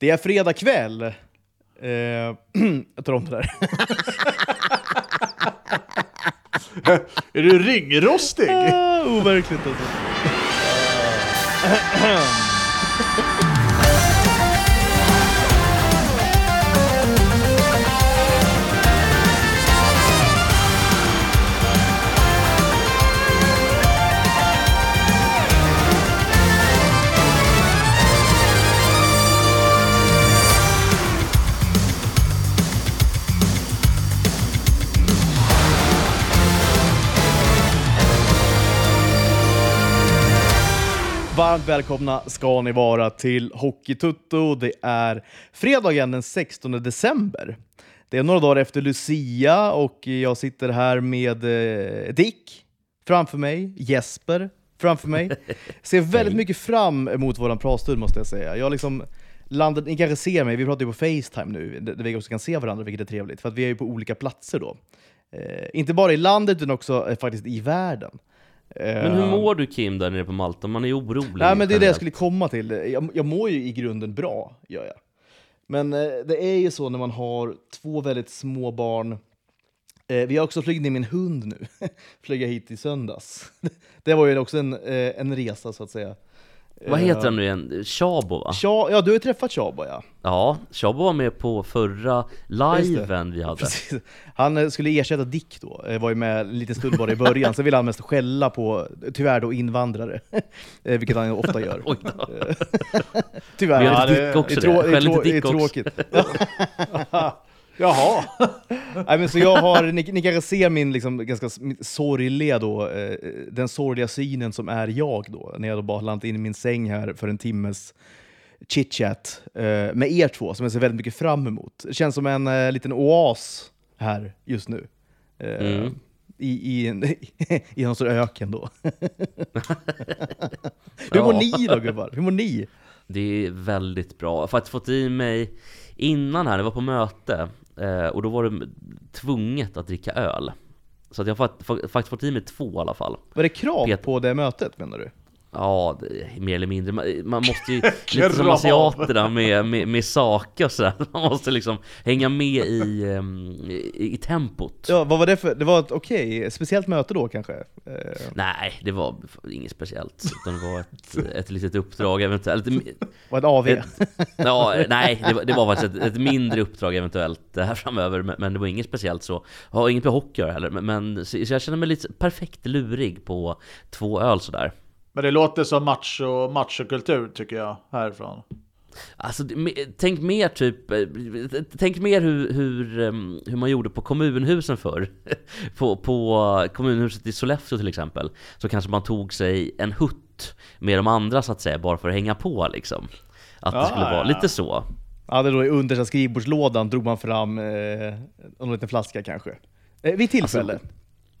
Det är fredag kväll. Eh, jag tar om det där. Är du ringrostig? Ah, overkligt alltså. Varmt välkomna ska ni vara till Hockeytutto. Det är fredagen den 16 december. Det är några dagar efter Lucia och jag sitter här med eh, Dick framför mig, Jesper framför mig. Ser väldigt mycket fram emot våran pratstund måste jag säga. Jag liksom landat, ni kanske ser mig, vi pratar ju på Facetime nu, där vi också kan se varandra vilket är trevligt, för att vi är ju på olika platser då. Eh, inte bara i landet utan också eh, faktiskt i världen. Men hur Eh, mår du Kim där nere på Malta? Man är ju orolig. Nej, men det är det jag skulle komma till. Jag, jag mår ju i grunden bra, gör jag. Men eh, det är ju så när man har två väldigt små barn. Eh, vi har också flugit ner min hund nu. Flyga hit i söndags. det var ju också en, en resa så att säga. Vad Eh, heter han nu igen? Chabo va? Tja, ja, du har ju träffat Chaba ja. Ja, Chabo var med på förra liven vi hade. Precis. Han eh, skulle ersätta Dick då, Eh, var ju med en liten stund bara i början. Sen ville han mest skälla på, tyvärr då, invandrare. Vilket han ofta gör. Oj då. Tyvärr. Vi har Ja, Dick också det är trå- det. det är det Dick tråkigt. Jaha. Nej, men så jag har, ni, ni kanske ser min liksom, ganska sorgliga då, eh, den sorgliga synen som är jag då, när jag då bara landat in i min säng här för en timmes chitchat eh, med er två, som jag ser väldigt mycket fram emot. Det känns som en eh, liten oas här just nu. Eh, Mm. I, i, en, I någon sorts öken då. Hur mår Ja. ni då gubbar? Hur mår ni? Det är väldigt bra. Jag har faktiskt fått i mig innan här, jag var på möte eh, och då var det tvunget att dricka öl. Så att jag har fakt- fa- faktiskt fått i mig två i alla fall. Var det krav Pet- på det mötet menar du? Ja, det mer eller mindre. Man, man måste ju, lite som asiaterna med, med, med sake och sådär. Man måste liksom hänga med i, ehm, i, i tempot. Ja, vad var det för, det var ett okej, speciellt möte då kanske? Eh, Nej, det var inget speciellt. Utan det var ett, ett litet uppdrag eventuellt. var ett AV? Ett, ja, nej, det var, det var faktiskt ett, ett mindre uppdrag eventuellt här framöver. Men, men det var inget speciellt så. Jag har inget med hockey heller. Men, men, så, så jag känner mig lite perfekt lurig på två öl sådär. Men det låter som macho, machokultur tycker jag härifrån. Alltså, det- tänk mer typ, eh, tänk mer hur, hur, ehm, hur man gjorde på kommunhusen förr. På, på kommunhuset i Sollefteå till exempel. Så kanske man tog sig en hutt med de andra så att säga, bara för att hänga på liksom. Att det Ja, skulle vara ja. lite så. Ja, det då i understa skrivbordslådan drog man fram eh, en liten flaska kanske. Eh, vid tillfälle. Alltså,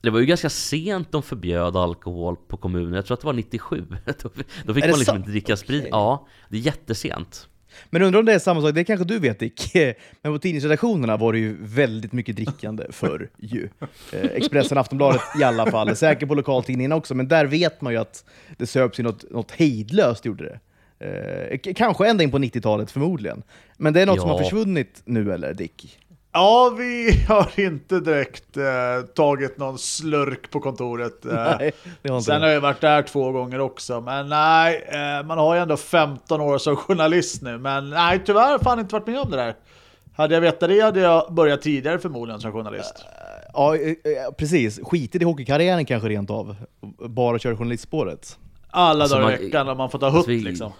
Det var ju ganska sent de förbjöd alkohol på kommunen, jag tror att det var 97 Då, då fick man liksom inte dricka sprit, Okej. ja Det är jättesent Men undrar om det är samma sak, det kanske du vet Dick. Men på tidningsredaktionerna var det ju väldigt mycket drickande förr ju. Eh, Expressen, Aftonbladet i alla fall, säkert på lokaltidningarna också, men där vet man ju att det söps ju något, något hejdlöst gjorde det. Eh, kanske ända in på 90-talet förmodligen. Men det är något som Ja. har försvunnit nu eller Dick? Ja, vi har inte direkt eh, tagit någon slurk på kontoret. Eh, Nej, har Sen har jag varit där två gånger också, men nej, eh, man har ju ändå 15 år som journalist nu. Men nej, tyvärr fan inte varit med om det där. Hade jag vetat det hade jag börjat tidigare förmodligen som journalist. Ja, eh, eh, precis. Skitit i hockeykarriären kanske rent av. Bara kör journalistspåret. Alla Alltså, dagar i veckan om man får ta hutt Alltså, vi- liksom.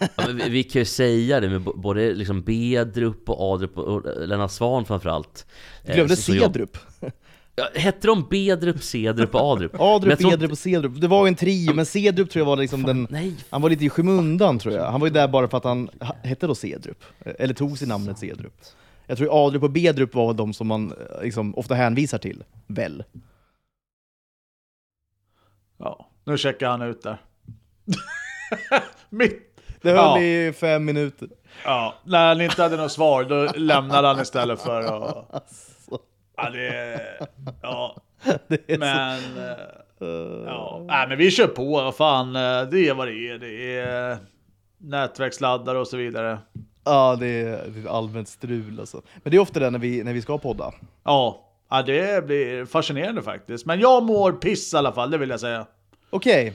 ja, men vi, vi kan ju säga det med både liksom Bedrup och Adrup och Lennart Svan framförallt Du glömde Eh, Cedrup. Ja, hette de Bedrup, Cedrup och Adrup? Adrup, tror Edrup och Cedrup. Det var ju en trio, men Cedrup tror jag var liksom den... Nej, Han var lite i skymundan tror jag. Han var ju där bara för att han ha- hette då Cedrup. Eller tog sig namnet Cedrup. Jag tror Adrup och Bedrup var de som man eh, liksom ofta hänvisar till. Väl? Ja, nu checkar han ut där. Mitt. Det höll Ja. i fem minuter. Ja, när han inte hade något svar då lämnade han istället för att... Alltså, Ja, det... Ja, det är men... eh, så... Ja, nej, men vi kör på. Fan, eh, det är vad det är. Det är nätverksladdare och så vidare. Ja, det är, är allmänt strul alltså. Men det är ofta det när vi, när vi ska podda. Ja. ja, det blir fascinerande faktiskt. Men jag mår piss i alla fall, det vill jag säga. Okej.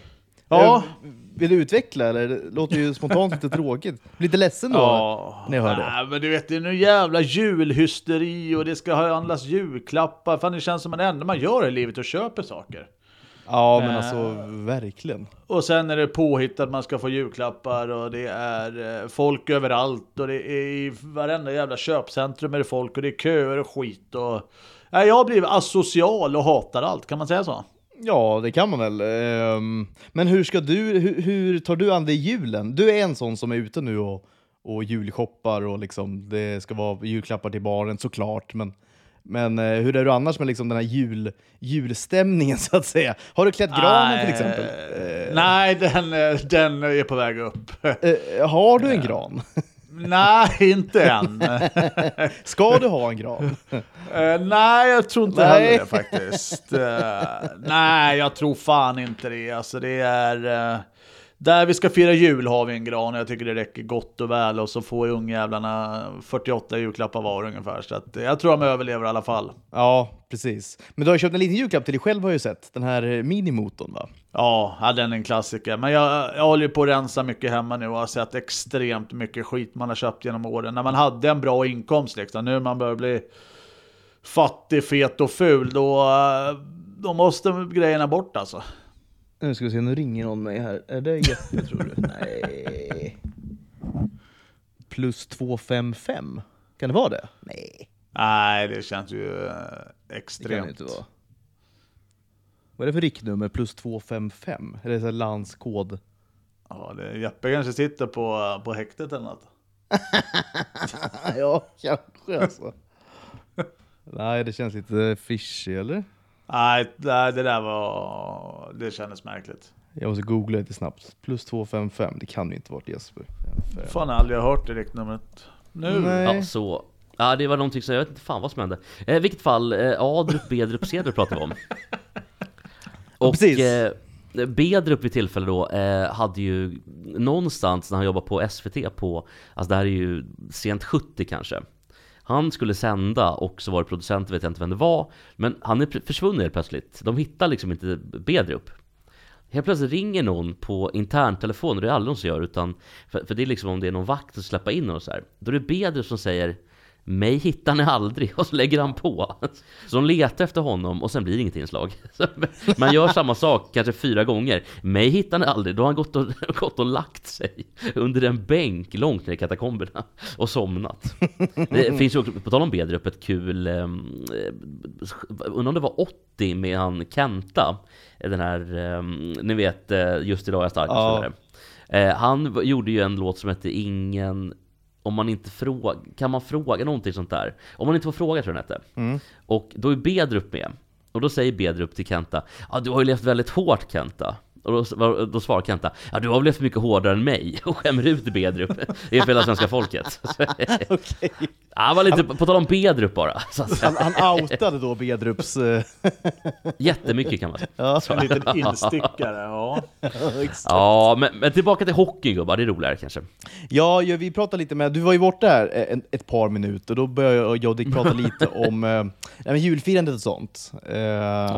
Ja. Eh, Vill du utveckla eller? Det låter ju spontant lite tråkigt. Blir lite ledsen då när jag hör det. Nej, men du vet, det är nu jävla julhysteri och det ska handlas julklappar. Fan, det känns som det enda man gör i livet att köpa saker. Ja, men Eh. alltså verkligen. Och sen är det påhittat att man ska få julklappar och det är eh, folk överallt och det är i varenda jävla köpcentrum är det folk och det är köer och skit och... Nej, jag har blivit asocial och hatar allt, kan man säga så? Ja, det kan man väl. Ehm, Men hur ska du, hur, hur tar du an dig julen? Du är en sån som är ute nu och, och julshoppar och liksom, det ska vara julklappar till barnen såklart. Men, men eh, hur är du annars med liksom den här jul, julstämningen så att säga? Har du klätt granen till exempel? Eh, Nej, den, eh, den är på väg upp. Eh, har du en gran? Nej, inte än. Ska du ha en gran? Eh, nej, jag tror inte Nej. heller det faktiskt. Eh, nej, jag tror fan inte det. Alltså det är... eh, där vi ska fira jul har vi en gran och jag tycker det räcker gott och väl. Och så får ungjävlarna 48 julklappar var ungefär. Så jag tror de överlever i alla fall. Ja, precis. Men du har köpt en liten julklapp till dig själv har jag ju sett. Den här minimotorn va? Ja, den är en klassiker. Men jag, jag håller ju på att rensa mycket hemma nu och har sett extremt mycket skit man har köpt genom åren. När man hade en bra inkomst liksom. Nu man börjar bli fattig, fet och ful, då, då måste grejerna bort alltså. Nu ska vi se, nu ringer någon mig här. Är det Jeppe tror du? Nej. Plus 255. Kan det vara det? Nej, Nej, det känns ju eh, det kan det extremt. inte vara. Vad är det för riktnummer? Plus 255? Är det så här landskod? Ja, det, Jeppe kanske sitter på, på häktet eller något. ja, kanske alltså. Nej, det känns lite fishy eller? Nej, nej, det där var... Det kändes märkligt. Jag måste googla lite snabbt. Plus 255, det kan ju inte varit Jesper. Fan, jag har aldrig hört det riktnumret. Nu? Nej. Ja, så. Ja, det var någonting som jag vet inte fan vad som hände. Eh, I vilket fall, eh, Adrup, Bedrup, Cedrup pratar vi om. Och precis. eh, Bedrup vid tillfälle då eh, hade ju någonstans när han jobbade på SVT på, alltså det här är ju sent 70 kanske. Han skulle sända och så var det producent, vet jag inte vem det var. Men han är försvunnen helt plötsligt. De hittar liksom inte Bedrup. Helt plötsligt ringer någon på interntelefon, och det är aldrig någon som gör utan för, för det är liksom om det är någon vakt som släpper in och så här. Då är det Bedrup som säger mig hittar ni aldrig och så lägger han på. Så de letar efter honom och sen blir det inget inslag. Man gör samma sak kanske fyra gånger. Mig hittar ni aldrig, då har han gått och, gått och lagt sig under en bänk långt ner i katakomberna och somnat. Det finns ju också, på tal om Bedrup, ett kul, eh, undrar om det var 80 med han Kenta, den här, eh, ni vet, eh, just idag är jag stark Ja. Eh, han gjorde ju en låt som hette Ingen om man inte frågar, kan man fråga någonting sånt där? Om man inte får fråga tror jag den hette. Och då är Bedrup med. Och då säger Bedrup till Kenta, ja du har ju levt väldigt hårt Kenta. Och då, då svarar Kenta, ja du har väl levt mycket hårdare än mig? Och skämmer ut Bedrup inför hela svenska folket. Ja, han var lite, på tal om Bedrup bara. Han, han outade då Bedrups... eh, jättemycket kan man säga. ja, En liten instickare, ja. Ja, men, men tillbaka till hockey gubbar, det är roligare kanske. Ja, vi pratade lite med, du var ju borta här eh, ett par minuter, då började jag och Dick prata lite om eh, julfirandet och sånt. Eh,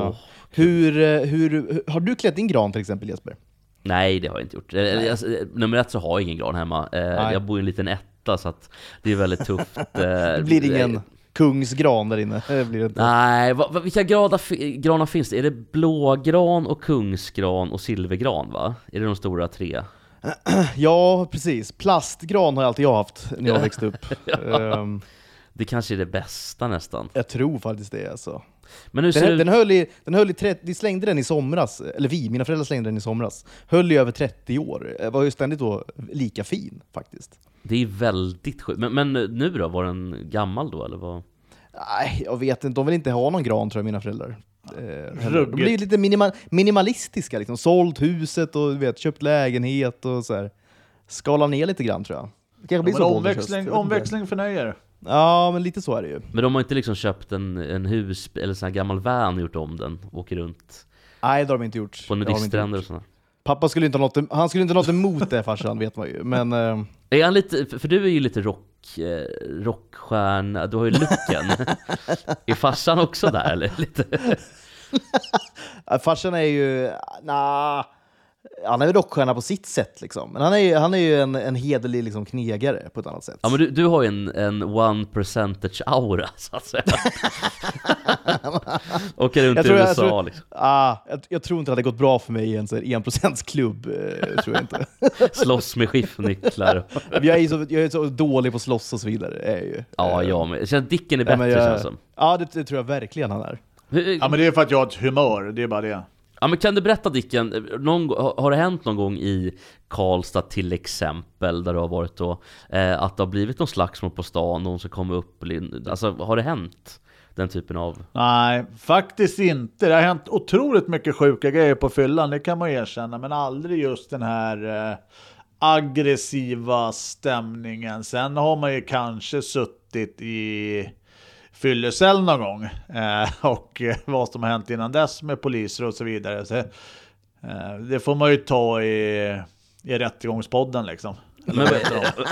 Åh. Hur, eh, hur, har du klätt din gran till exempel Jesper? Nej, det har jag inte gjort. Eh, alltså, eh, nummer ett så har jag ingen gran hemma. Nej. Jag bor i en liten etta så det är väldigt tufft. Det blir ingen kungsgran där inne. Det blir inte. Nej, vilka grada, fi- granar finns det? Är det blågran och kungsgran och silvergran va? Är det de stora tre? Ja, precis. Plastgran har alltid jag haft när jag växte upp. Ehm, Det kanske är det bästa nästan. jag tror faktiskt det alltså. Men hur ser Den, det den höll i, den höll i 30, vi slängde den i somras, eller vi, mina föräldrar slängde den i somras. Höll i över 30 år. Jag var ju ständigt då lika fin faktiskt. Det är väldigt sjukt. Men, men nu då? Var den gammal då eller vad? Nej, jag vet inte. De vill inte ha någon gran tror jag, mina föräldrar. Eh, de blir lite minima, minimalistiska, liksom. sålt huset och du vet, köpt lägenhet och så här. Skala ner lite grann tror jag. Det kanske blir Men så omväxling, omväxling förnöjer. Ja, men lite så är det ju. Men de har inte liksom köpt en, en hus eller sån här gammal van och gjort om den? Åker runt Nej, det har de inte gjort. på nudiststränder och sådär? Pappa skulle inte ha något, han skulle inte ha något emot det farsan, vet man ju. Men eh, Är han lite, för- du är ju lite rock, eh, rockstjärna, du har ju looken. är farsan också där eller? Lite? farsan är ju, nah, han är ju rockstjärna på sitt sätt liksom. Men han är ju, han är ju en, en hederlig liksom, knegare på ett annat sätt. Ja men du, du har ju en, en one percentage aura så att säga. Åker runt Jag i tror- jag USA tror- liksom. Ah, jag, jag tror inte det hade gått bra för mig i en så här 1%-klubb. Eh, tror jag inte. Slåss med skiftnycklar. jag, är så, jag är så dålig på att slåss och så vidare. Är ju. Ja, Eh, jag med. Jag känner att Dicken är bättre men jag- känns som. Ja, det, det tror jag verkligen han är. Ja men det är för att jag har ett humör, det är bara det. Ja men kan du berätta Dicken, någon, har det hänt någon gång i Karlstad till exempel, där du har varit då, eh, att det har blivit någon slagsmål på stan, någon som kommer upp, alltså har det hänt? Den typen av... Nej, faktiskt inte. Det har hänt otroligt mycket sjuka grejer på fyllan, det kan man erkänna. Men aldrig just den här eh, aggressiva stämningen. Sen har man ju kanske suttit i fyllecell någon gång. Eh, och eh, vad som har hänt innan dess med poliser och så vidare. Så, eh, det får man ju ta i, i rättegångspodden liksom. Men,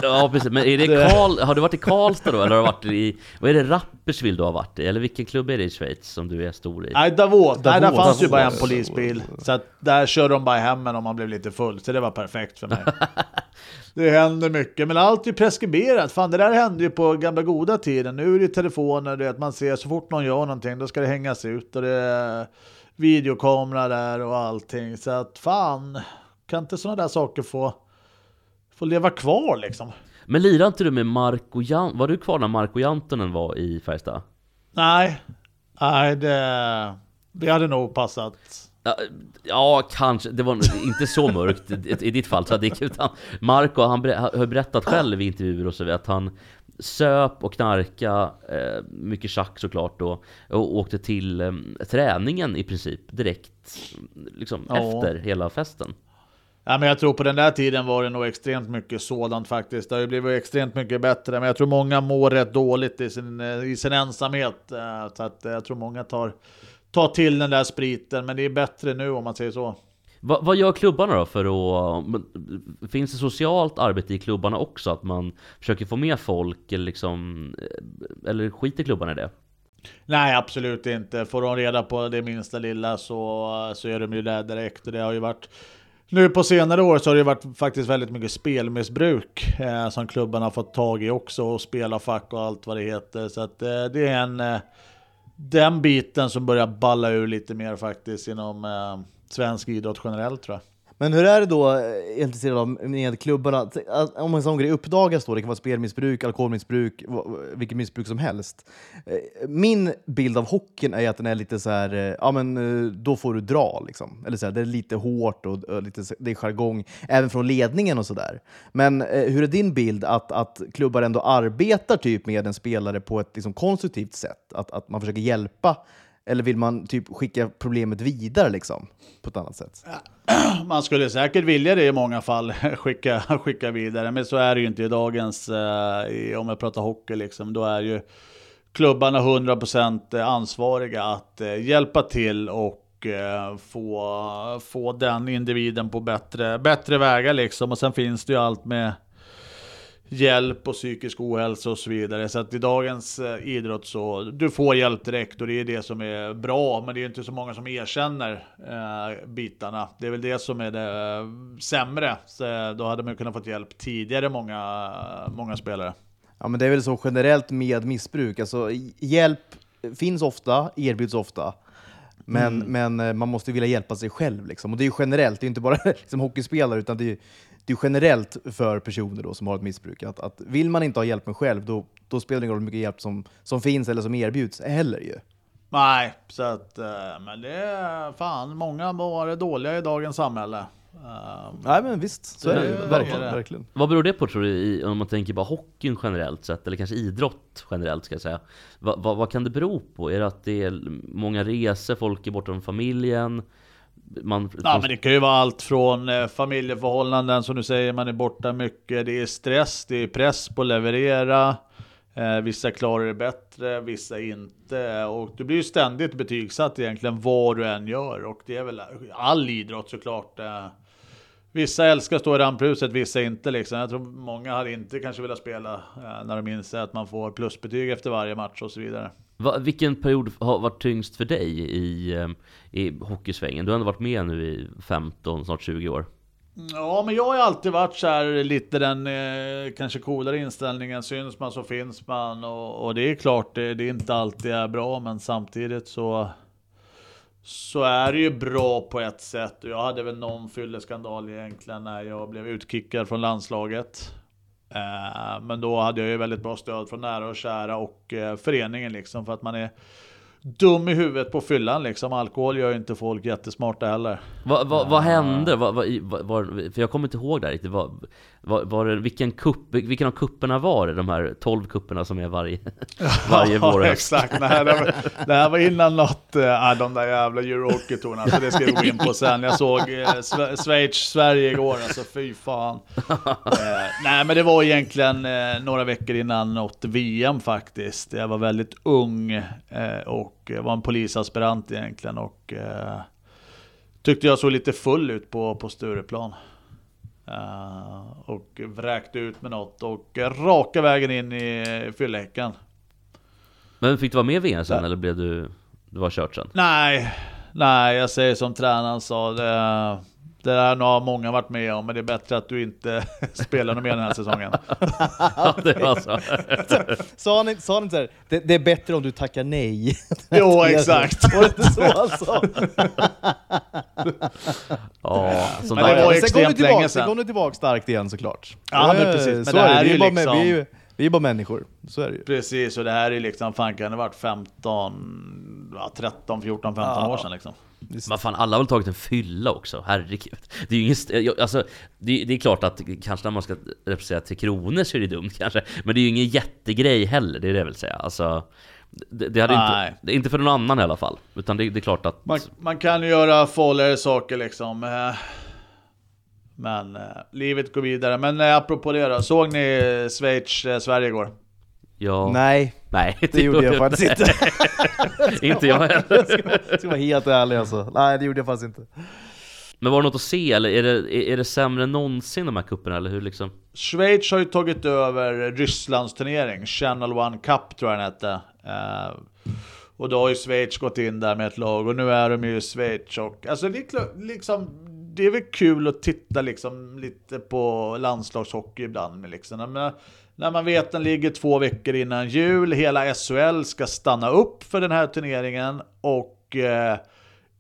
ja precis, men är det Karl, har du varit i Karlstad då, eller har du varit i, vad är det, Rapperswil du har varit i? Eller vilken klubb är det i Schweiz som du är stor i? Nej, Davos. Nej, där Davos. fanns ju bara en polisbil. Så att där körde de bara hem en om man blev lite full. Så det var perfekt för mig. det händer mycket, men allt är ju preskriberat. Fan, det där hände ju på gamla goda tiden. Nu är det telefoner, det att man ser så fort någon gör någonting, då ska det hängas ut. Och det är videokamera där och allting. Så att fan, kan inte sådana där saker få, få leva kvar liksom? Men lirade inte du med Marco Jan, var du kvar när Marco Jantonen var i Färjestad? Nej, nej det, det hade nog passat. Ja, Ja, kanske. Det var inte så mörkt i ditt fall, Sadik, utan Marco, han har berättat själv i intervjuer och så vidare att han söp och knarka eh, mycket schack såklart då, och åkte till eh, träningen i princip direkt liksom Ja. efter hela festen. Ja, men jag tror på den där tiden var det nog extremt mycket sådant faktiskt. Det har ju blivit extremt mycket bättre, men jag tror många mår rätt dåligt i sin, eh, i sin ensamhet. eh, Så att eh, jag tror många tar, tar till den där spriten, men det är bättre nu om man säger så. Va, vad gör klubbarna då för att... Finns det socialt arbete i klubbarna också? Att man försöker få med folk eller liksom... Eller skiter klubbarna i det? Nej, absolut inte. Får de reda på det minsta lilla så, så är de ju där direkt. Och det har ju varit nu på senare år så har det varit faktiskt väldigt mycket spelmissbruk eh, som klubbarna har fått tag i också och spelarfack och allt vad det heter. Så att eh, det är en eh, den biten som börjar balla ur lite mer faktiskt inom eh, svensk idrott generellt tror jag. Men hur är det då, jag är intresserad av, med klubbarna? Eh, om en sån grej uppdagas då, det kan vara spelmissbruk, alkoholmissbruk, vilket missbruk som helst. Eh, min bild av hockeyn är att den är lite så här, ja men då får du dra liksom. Eller så här, det är lite hårt och, och lite, det är jargong, även från ledningen och sådär. Men hur är din bild att, att klubbar ändå arbetar typ med en spelare på ett liksom, konstruktivt sätt? Att, att man försöker hjälpa? Eller vill man typ skicka problemet vidare liksom, på ett annat sätt? Man skulle säkert vilja det i många fall, skicka, skicka vidare, men så är det ju inte i dagens, eh, om jag pratar hockey liksom, då är ju klubbarna 100% ansvariga att eh, hjälpa till och eh, få, få den individen på bättre, bättre vägar liksom. Och sen finns det ju allt med hjälp och psykisk ohälsa och så vidare. Så att i dagens eh, idrott så, du får hjälp direkt och det är det som är bra. Men det är inte så många som erkänner eh, bitarna. Det är väl det som är det eh, sämre. Så eh, då hade man kunnat fått hjälp tidigare, många, många spelare. Ja, men det är väl så generellt med missbruk. Alltså, hjälp finns ofta, erbjuds ofta. Men, men eh, man måste vilja hjälpa sig själv. Liksom. Och det är ju generellt, det är inte bara liksom, hockeyspelare, utan det är, det är generellt för personer då, som har ett missbruk. Att, att vill man inte ha hjälpen själv, då, då spelar det ingen roll hur mycket hjälp som, som finns eller som erbjuds heller. Ju. Nej, så att, eh, men det är fan, många var dåliga i dagens samhälle. Eh, Nej, men visst, så är det, Det är verkligen. det. verkligen. Vad beror det på tror du, om man tänker bara hockeyn generellt sett, eller kanske idrott generellt ska jag säga? Va, va, vad kan det bero på? Är det att det är många resor, folk är borta från familjen? Man, Ja, men det kan ju vara allt från eh, familjeförhållanden som du säger, man är borta mycket. Det är stress, det är press på att leverera. Eh, vissa klarar det bättre, vissa inte. Och du blir ju ständigt betygsatt egentligen vad du än gör. Och det är väl all idrott såklart. Eh, Vissa älskar att stå i ramphuset, vissa inte. Liksom. Jag tror många hade inte kanske velat spela eh, när de inser att man får plusbetyg efter varje match och så vidare. Va, vilken period har varit tyngst för dig i, ehm, i hockeysvängen? Du har ändå varit med nu i 15, snart 20 år. Ja, men jag har ju alltid varit så här lite den eh, kanske coolare inställningen. Syns man så finns man och, och det är klart, det, det är inte alltid är bra, men samtidigt så så är det ju bra på ett sätt. Jag hade väl någon fylleskandal egentligen när jag blev utkickad från landslaget. Eh, men då hade jag ju väldigt bra stöd från nära och kära och eh, föreningen liksom för att man är dum i huvudet på fyllan liksom. Alkohol gör ju inte folk jättesmarta heller. Va, va, vad hände? Va, för jag kommer inte ihåg det här riktigt. Var, var, det, vilken, kupp, vilken av kupperna var det? De här 12 kupperna som är varje, varje vår höst? exakt. Nej, det, var, det här var innan något, äh, de där jävla Eurohockey-tourna. Så det ska vi gå in på sen. Jag såg äh, Schweiz-Sverige igår, alltså fy fan. äh, nej, men det var egentligen äh, några veckor innan något VM faktiskt. Jag var väldigt ung äh, och var en polisaspirant egentligen. Och tyckte jag såg lite full ut på, på Stureplan. Uh, och vräkte ut med något och raka vägen in i fyllehäcken. Men fick du vara med i VM sen eller blev du, du var kört sen? Nej, nej jag säger som tränaren sa. Det, det där har många varit med om, men det är bättre att du inte spelar något mer den här säsongen. ja, det var så. sa han inte så här, det, det, är bättre om du tackar nej? jo, exakt. Var det inte så han sa? ja, men det var extremt länge sedan. Sen kom du tillbaka starkt igen såklart. Ja, men precis. Men så det här är, är ju liksom... liksom... vi, är ju, vi är bara människor, så är det ju. Precis, och det här är liksom, fan kan det varit 15, 13, 14, 15 ja. år sedan liksom. Vad fan, alla har väl tagit en fylla också, herregud. Det är ju ingen, alltså, det, det, är klart att kanske när man ska representera Tre Kronor så är det dumt kanske. Men det är ju ingen jättegrej heller, det är det jag vill säga. Alltså, det, det hade inte, det inte för någon annan i alla fall. Utan det, det är klart att... Man, man kan ju göra farligare saker liksom. Eh, men eh, livet går vidare. Men eh, apropå det då, såg ni Schweiz-Sverige igår? Ja. Nej, Nej, det gjorde jag faktiskt inte. inte jag heller. ska, ska vara helt ärlig alltså. Nej, det gjorde jag faktiskt inte. Men var det något att se eller är det, är det sämre än någonsin de här kupperna eller hur liksom? Schweiz har ju tagit över Rysslands turnering, Channel One Cup tror jag den hette. Uh, och då har ju Schweiz gått in där med ett lag och nu är de ju Schweiz och alltså det är, liksom, det är väl kul att titta liksom lite på landslagshockey ibland. Liksom. Men, när man vet att den ligger två veckor innan jul, hela SHL ska stanna upp för den här turneringen och eh,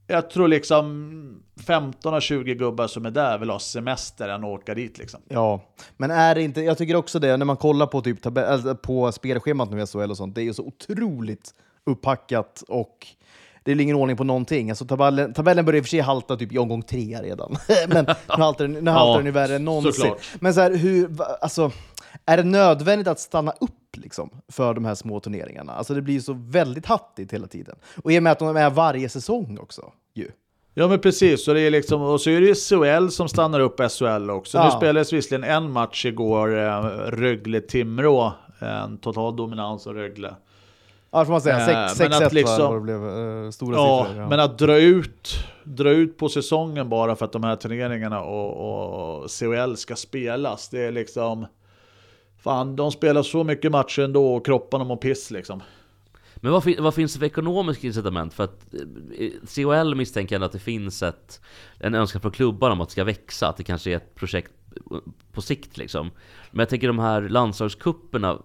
jag tror liksom 15 av 20 gubbar som är där vill ha semester än åka dit liksom. Ja, men är det inte, jag tycker också det, när man kollar på, typ tabell, på spelschemat nu i SHL och sånt, det är ju så otroligt upphackat och det är ingen ordning på någonting. Alltså, tabellen, tabellen börjar i och för sig halta typ i omgång tre redan. men nu haltar den, nu haltar ja, den ju värre än någonsin. Såklart. Men så här, hur, alltså, är det nödvändigt att stanna upp liksom, för de här små turneringarna? Alltså det blir så väldigt hattigt hela tiden. Och i och med att de är varje säsong också. Ju. Ja men precis, och, det är liksom, och så är det ju SHL som stannar upp SHL också. Ja. Nu spelades visserligen en match igår, eh, Rögle-Timrå, en total dominans av Rögle. Ja, får man säga. 6-1 eh, liksom, var det blev uh, stora ja, siffror. Ja. Men att dra ut, dra ut på säsongen bara för att de här turneringarna och, och CHL ska spelas, det är liksom... Fan, de spelar så mycket matcher ändå och kropparna mår piss liksom. Men vad, vad, finns det för ekonomiska incitament? För att eh, CHL misstänker jag att det finns ett, en önskan från klubbarna om att det ska växa, att det kanske är ett projekt på sikt liksom. Men jag tänker de här landslagskupperna,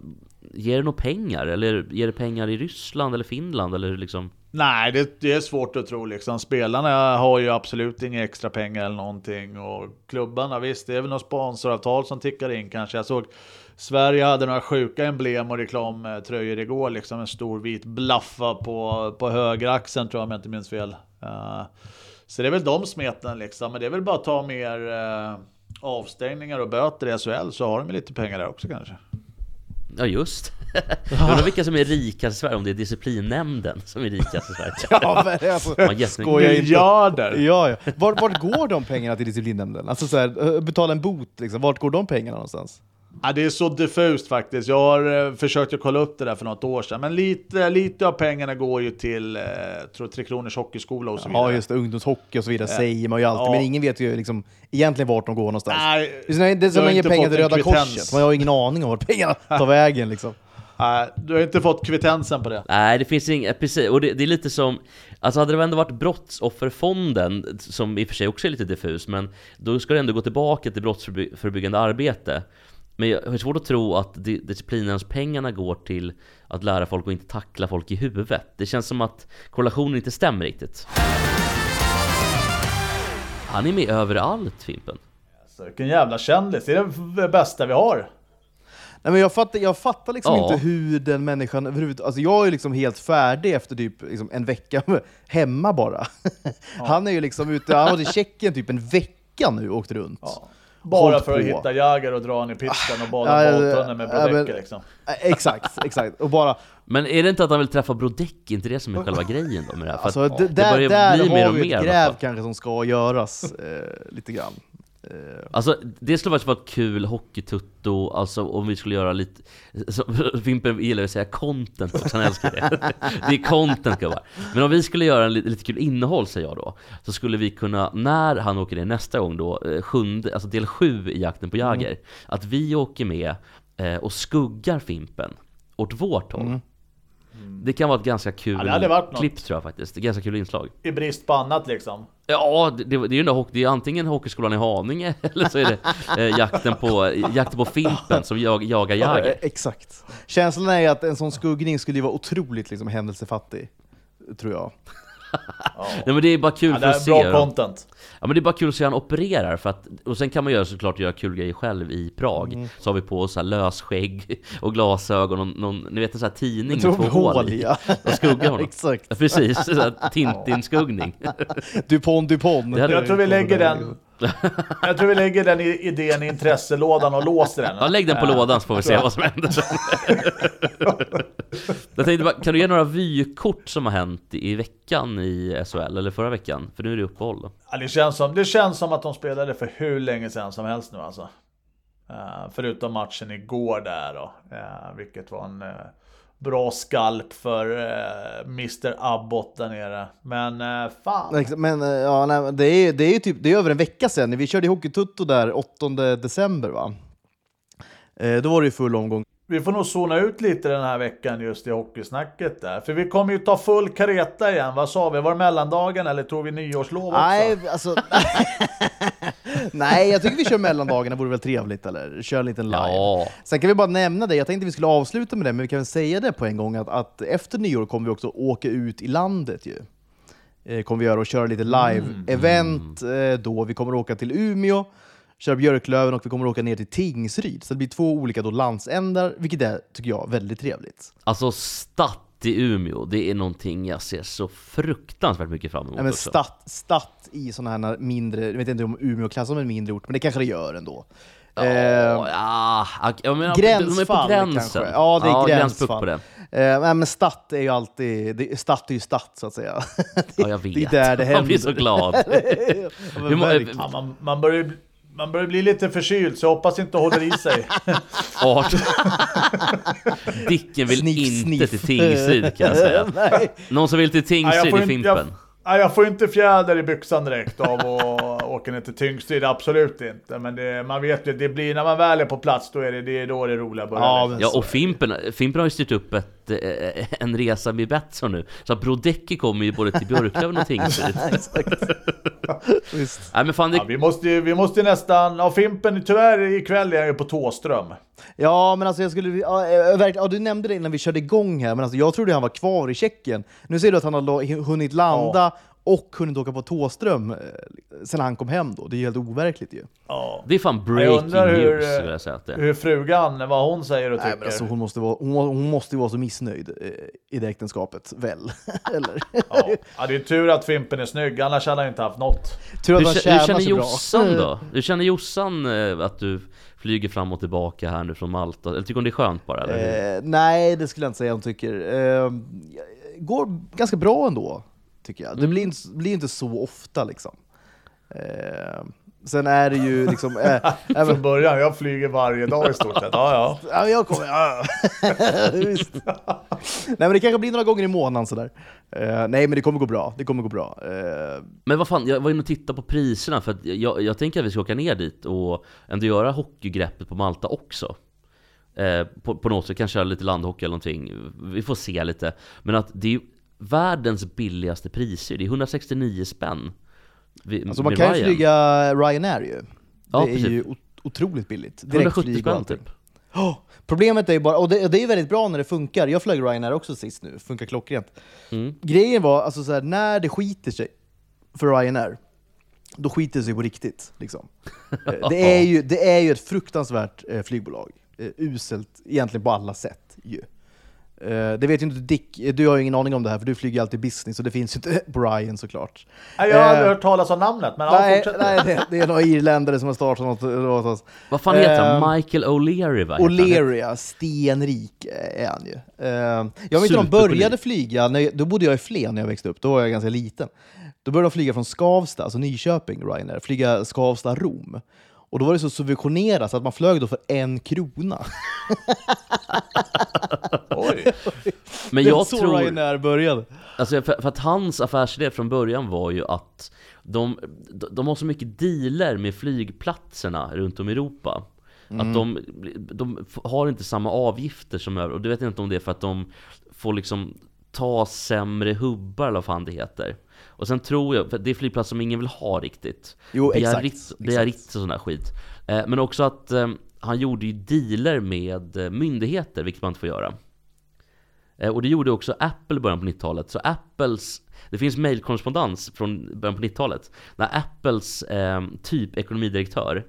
ger det några pengar? Eller ger det pengar i Ryssland eller Finland? Eller liksom? Nej, det, det, är svårt att tro liksom. Spelarna har ju absolut inga extra pengar eller någonting. Och klubbarna, visst, det är väl något sponsoravtal som tickar in kanske. Jag såg Sverige hade några sjuka emblem och reklamtröjor igår. Liksom en stor vit blaffa på, på högeraxeln tror jag om jag inte minns fel. Uh, så det är väl de smeten liksom. Men det är väl bara att ta mer uh, avstängningar och böter i SHL så har de lite pengar där också kanske. Ja just Jag undrar vilka som är rikast i Sverige, om det är disciplinnämnden som är rikast i Sverige. ja, men alltså, skojar Miljarder! Ja, ja. Vart, vart går de pengarna till disciplinnämnden? Alltså så här, betala en bot, liksom. vart går de pengarna någonstans? Ja, det är så diffust faktiskt. Jag har eh, försökt att kolla upp det där för något år sedan. Men lite, lite av pengarna går ju till eh, tror Tre Kronors Hockeyskola och så vidare. Ja, just det, ungdomshockey och så vidare säger man ju alltid, Ja. men ingen vet ju liksom egentligen vart de går någonstans. Nej, det är som när- man ger pengar till Röda kvittens. Korset, man har ingen aning om vart pengarna tar vägen liksom. Nej, du har inte fått kvittensen på det. Nej, det finns inget, precis, och det, det är lite som, alltså hade det ändå varit Brottsofferfonden, som i och för sig också är lite diffus, men då ska det ändå gå tillbaka till brottsförebyggande arbete. Men jag har svårt att tro att di- disciplinärenspengarna går till att lära folk att inte tackla folk i huvudet. Det känns som att korrelationen inte stämmer riktigt. Han är med överallt, Fimpen. Så, vilken jävla kändis. Det är det bästa vi har. Nej, men jag fattar, jag fattar liksom Ja. inte hur den människan överhuvudtaget... Alltså jag är liksom helt färdig efter typ liksom en vecka hemma bara. Han är ju liksom ute, han har varit i Tjeckien typ en vecka nu och åkt runt. Bara för att på. hitta Jäger och dra han i pitten och bada ja, med ja, men- Brodecki liksom. Eh, Exakt, exakt. Och bara, Men är det inte att han vill träffa Brodecki? inte det som är själva grejen då med det här? För alltså, det där, börjar där bli mer har och vi mer ett gräv kanske som ska göras eh, lite grann. Eh, Alltså det skulle faktiskt vara ett kul hockeytutto, alltså om vi skulle göra lite... Fimpen gillar ju att säga content också, han älskar det. Det är content gubbar. Men om vi skulle göra en lite, lite kul innehåll säger jag då, så skulle vi kunna, när han åker ner nästa gång då, eh, sjunde, alltså del sju i jakten på Jäger, att vi åker med eh, och skuggar Fimpen åt vårt håll. Det kan vara ett ganska kul Ja, klipp tror jag faktiskt, ett ganska kul inslag. I brist på annat liksom. Ja, det, det, är ju hockey, det är antingen Hockeyskolan i Haninge eller så är det eh, jakten, på, jakten på Fimpen som jag, jagar eh, Jäger. exakt. Känslan är att en sån skuggning skulle ju vara otroligt liksom, händelsefattig. Tror jag. Nej men det är bara kul Ja, för att är se. bra content. Ja men det är bara kul att se hur han opererar för att, och sen kan man göra såklart göra kul grejer själv i Prag. Mm. Så har vi på oss så här lösskägg och glasögon och någon, ni vet en sån här tidning med två hål i. ja. Och skugga honom. Exakt. Ja, Precis, Tintin-skuggning. Dupont, Dupont. Jag tror vi lägger den... Jag tror vi lägger den idén i intresselådan och låser den. Ja, lägg den på lådan så får vi se vad som händer. Jag tänkte bara, kan du ge några vykort som har hänt i veckan i SHL, eller förra veckan? För nu är det uppehåll då. Ja, det, känns som, det känns som att de spelade för hur länge sedan som helst nu alltså. Eh, förutom matchen igår där då. eh, vilket var en eh, bra skalp för uh, Mr Abbott där nere. Men uh, fan. Men eh, ja, nej, det är, det är ju typ, det är över en vecka sedan. Vi körde Hockeytutto där 8 december va? Eh, då var det ju full omgång. Vi får nog zona ut lite den här veckan just i hockeysnacket där. För vi kommer ju ta full kareta igen. Vad sa vi? Var det mellandagen eller tog vi nyårslov också? Nej, alltså... nej, jag tycker vi kör mellandagarna, vore väl trevligt eller? Kör en liten live. Ja, Sen kan vi bara nämna det, jag tänkte vi skulle avsluta med det, men vi kan väl säga det på en gång att, att efter nyår kommer vi också åka ut i landet ju. Eh, kommer vi göra och köra lite live-event eh, då. Vi kommer åka till Umeå, köra Björklöven och vi kommer åka ner till Tingsryd. Så det blir två olika då landsändar, vilket är, tycker jag, väldigt trevligt. alltså Statt i Umeå, det är någonting jag ser så fruktansvärt mycket fram emot Nej, men också. stadt, stadt i sådana här mindre, jag vet inte om Umeå klassas som en mindre ort, men det kanske det gör ändå. Ja, Eh, ja, jag menar, de är Gränsfall på gränsen. kanske. Ja, det är gränspuck gränsfall. på det. Eh, men stadt är ju alltid, det, stadt är ju stadt så att säga. Ja, jag vet. Det är där det Jag blir händer. så glad. Ja. Ja, man, man, börjar, ju- man börjar bli lite förkyld så jag hoppas inte håller i sig. Art. Dicken vill Sniff, inte sniff. till Tingsryd kan jag säga. Någon som vill till Tingsryd får i inte, Fimpen. jag, nej, jag får inte fjäder i byxan direkt av att åka ner till Tingsryd, absolut inte. Men det, man vet ju, det blir, när man väl är på plats då är det, det är då det roliga börjar. Ja, liksom. Ja, och är det. Fimpen, Fimpen har ju styrt upp ett, eh, en resa med Betsson nu. Så att Brodecki kommer ju både till Björklöven och Tingsryd. Nej men fan, det, Ja, vi, måste, ju- vi måste ju nästan, ja Fimpen tyvärr ikväll är jag ju på Tåström. Ja, men alltså jag skulle... Ja, eh, ja, du nämnde det innan vi körde igång här, men alltså jag trodde han var kvar i Tjeckien. Nu ser du att han har hunnit landa och hunnit åka på Tåström eh, sen han kom hem då. Det är ju helt overkligt ju. Ja. det är fan Jag breaking undrar hur, news eh, vill jag säga att det. Hur frugan, vad hon säger och Nej, tycker. men alltså, hon, måste vara, hon, må- hon måste ju vara så missnöjd eh, i det äktenskapet, väl? Eller? ja. ja, det är tur att Fimpen är snygg, annars hade han inte haft något. Tur att Hur, han tjänar hur känner så bra. Jossan då? Hur känner Jossan eh, att du flyger fram och tillbaka här nu från Malta? Eller tycker hon det är skönt bara? Eller? Eh, nej, det skulle jag inte säga hon tycker. Eh, går ganska bra ändå, tycker jag. Det blir, inte, blir inte så ofta liksom. Eh, Sen är det ju liksom... Äh, Från början, jag flyger varje dag i stort sett. Ja, ja. Ja, jag kommer... Ja. Visst. Nej, men det kanske blir några gånger i månaden sådär. Uh, nej, men det kommer gå bra. Det kommer gå bra. Uh, Men vad fan, jag var inne och tittade på priserna för att jag, jag tänker att vi ska åka ner dit och ändå göra hockeygreppet på Malta också. Eh, på, på något sätt, kanske köra lite landhockey eller någonting. Vi får se lite. Men att det är ju världens billigaste priser. Det är 169 spänn. vid- alltså man kan ju flyga Ryanair ju. Ja, det är precis. ju otroligt billigt. 170 Direktflyg och spänn allting. typ. Oh, problemet är ju bara, och det, det är väldigt bra när det funkar. Jag flög Ryanair också sist nu, funkar klockrent. Mm. Grejen var, alltså så här, när det skiter sig för Ryanair, då skiter det sig på riktigt. Liksom. Eh, det, är ju, det är ju ett fruktansvärt eh, flygbolag. Eh, uselt egentligen på alla sätt. Ju. Eh, det vet ju inte Dick, eh, du har ju ingen aning om det här för du flyger alltid business och det finns ju inte på Ryan såklart. Nej, Jag har aldrig Eh, hört talas om namnet, men ja, Nej, fortsätt. nej det, det är några irländare som har startat något. något Vad fan heter Eh, han? Michael O'Leary va? O'Leary, stenrik är han ju. Eh, jag vet inte om de började flyga, när då bodde jag i Flen när jag växte upp, då var jag ganska liten. Då började de flyga från Skavsta, alltså Nyköping, Ryanair, flyga Skavsta-Rom. Och då var det så subventionerat så att man flög då för en krona. Oj. Men det var jag så tror... Ryanair började. Alltså för, för att hans affärsidé från början var ju att de, de, har så mycket dealer med flygplatserna runt om i Europa. Att de, de har inte samma avgifter som övriga. Och du vet inte om det är för att de får liksom ta sämre hubbar eller vad fan det heter. Och sen tror jag, för det är flygplatser som ingen vill ha riktigt. Jo, exakt, Biarritz, och sån där skit. Eh, men också att eh, han gjorde ju dealer med eh, myndigheter, vilket man inte får göra. Och det gjorde också Apple i början på 90-talet. Så Apples, det finns mailkorrespondens från början på 90-talet. När Apples eh, typ ekonomidirektör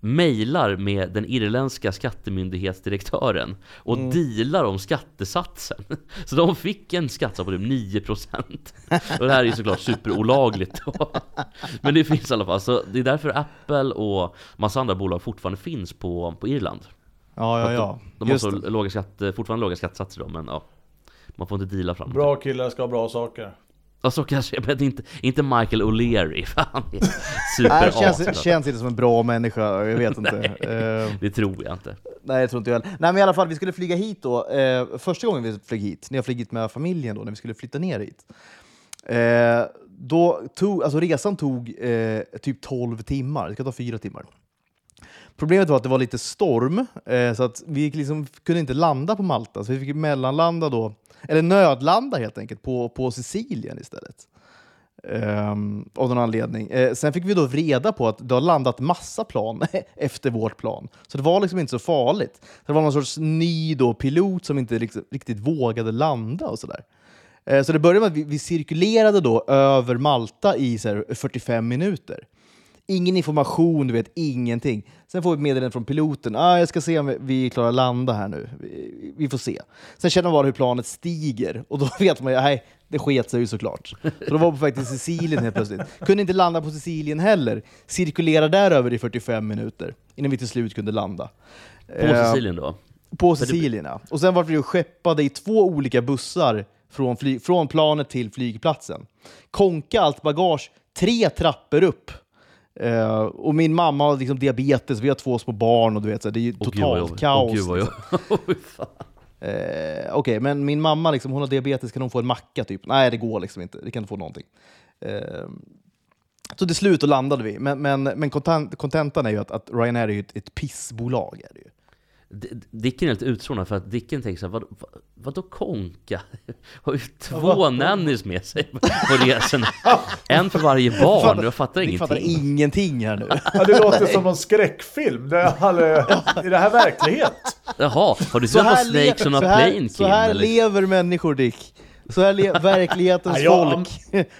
mailar med den irländska skattemyndighetsdirektören och dealar om skattesatsen. Så de fick en skattesats på typ 9% Och det här är ju såklart superolagligt då. Men det finns i alla fall, så det är därför Apple och massa andra bolag fortfarande finns på, på Irland. Ja, ja, ja. De har Just så låga skatt, fortfarande låga skattesatser då, men ja. Man får inte deala fram. Bra killar ska ha bra saker. Ja, så kanske, men inte, inte Michael O'Leary, för han är Nej, superas. känns, känns inte som en bra människa, jag vet inte. Eh, Det tror jag inte. Nej, jag tror inte jag heller. Nej, men i alla fall, vi skulle flyga hit då. Eh, första gången vi flög hit, när jag flög hit med familjen då, när vi skulle flytta ner hit. Eh, då tog, alltså resan tog eh, typ 12 timmar, det ska ta fyra timmar. Problemet var att det var lite storm, så att vi liksom kunde inte landa på Malta, så vi fick mellanlanda då, eller nödlanda helt enkelt, på, på Sicilien istället. Um, av någon anledning. Uh, sen fick vi då reda på att det har landat massa plan efter vårt plan. Så det var liksom inte så farligt. Det var någon sorts ny då pilot som inte riktigt, riktigt vågade landa och sådär. Uh, så det började med att vi, vi cirkulerade då över Malta i så här, 45 minuter. Ingen information, du vet, ingenting. Sen får vi ett meddelande från piloten. Ah, jag ska se om vi- klarar att landa här nu. Vi, vi får se. Sen känner man bara hur planet stiger och då vet man ju, nej, det sket sig ju såklart. Så då var vi på väg till Sicilien helt plötsligt. Kunde inte landa på Sicilien heller. Cirkulera där över i 45 minuter innan vi till slut kunde landa. På Eh, Sicilien då? på Sicilien, ja. Och sen var vi ju skeppade i två olika bussar från, fly- från planet till flygplatsen. Konka allt bagage tre trappor upp. Eh, och min mamma har liksom diabetes, vi har två små barn och du vet, så här, det är ju gud, vad totalt jobbigt. kaos. Gud, vad liksom. Eh, Okej, men min mamma liksom, hon har diabetes, kan hon få en macka typ? Nej, det går liksom inte. Det kan inte få någonting. Eh, så till slut landade vi. Men, men, men kontent- kontentan är ju att, att Ryanair är ju ett, ett pissbolag. Är det ju. Dicken är lite utstrålad för att Dicken tänker såhär, vad, vad, vadå konka? Har ju två nannies med sig på resorna. En för varje barn, jag fattar Vi fattar ingenting. ingenting här nu. Ja, det låter som en skräckfilm. Det är, är det här verklighet? Jaha, har du Så sett le- Snakes on a så här, Plane så Kim? här eller? lever människor, Dick. Så här lever verklighetens Ja, folk.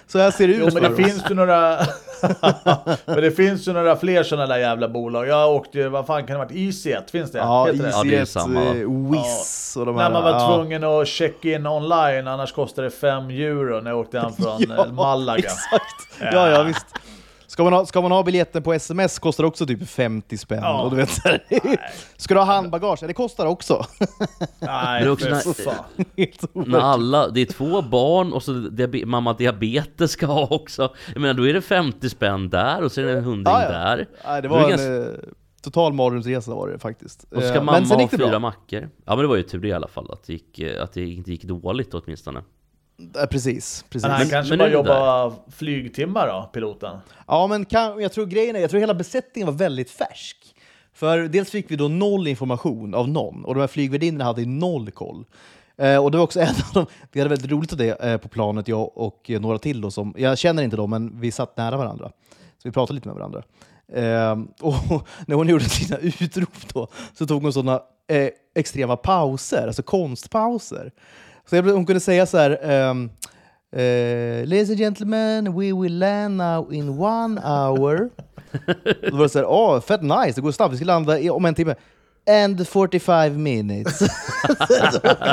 Så här ser det Jo, ut men för det finns ju några... men det finns ju några fler sådana där jävla bolag. Jag åkte ju, vad fan kan det ha varit? EasyJet, finns det? Ja? Ja, EasyJet, va? eh, Wizz och de här. När man var ja. tvungen att checka in online, annars kostade det 5 euro när jag åkte hem från Ja, eh, Malaga. Exakt. Ja, ja, visst. Ska man, ha, ska man ha biljetten på sms kostar det också typ 50 spänn. Ja. Och du vet, så här, ska du ha handbagage? Ja, det kostar också. Nej, det är också för när- fan. När alla, det är två barn och så diabe- mamma diabetes ska ha också. Jag menar då är det 50 spänn där och så är det en hundring Ja, ja. där. Nej, det var en ganska- eh, total mardrömsresa var det faktiskt. Och ska Eh, mamma men sen ha gick det fyra bra. mackor. Ja men det var ju tur det i alla fall, att det, gick, eh, att det inte gick dåligt åtminstone. Precis, precis. Men han kanske men bara jobbar flygtimmar då, piloten. Ja, men kan, jag tror grejen är, jag tror hela besättningen var väldigt färsk. För dels fick vi då noll information av någon och de här flygvärdinnorna hade noll koll. Eh, och det var också en av dem, vi hade väldigt roligt av det eh, på planet, jag och eh, några till då som, jag känner inte dem, men vi satt nära varandra. Så vi pratade lite med varandra. Eh, och när hon gjorde sina utrop då, så tog hon sådana eh, extrema pauser, alltså konstpauser. Så jag, hon kunde säga så här, Um, Uh, Ladies and gentlemen, we will land now in one hour. Då var det så här, oh, fett nice, det går snabbt, vi ska landa i, om en timme. And 45 minutes.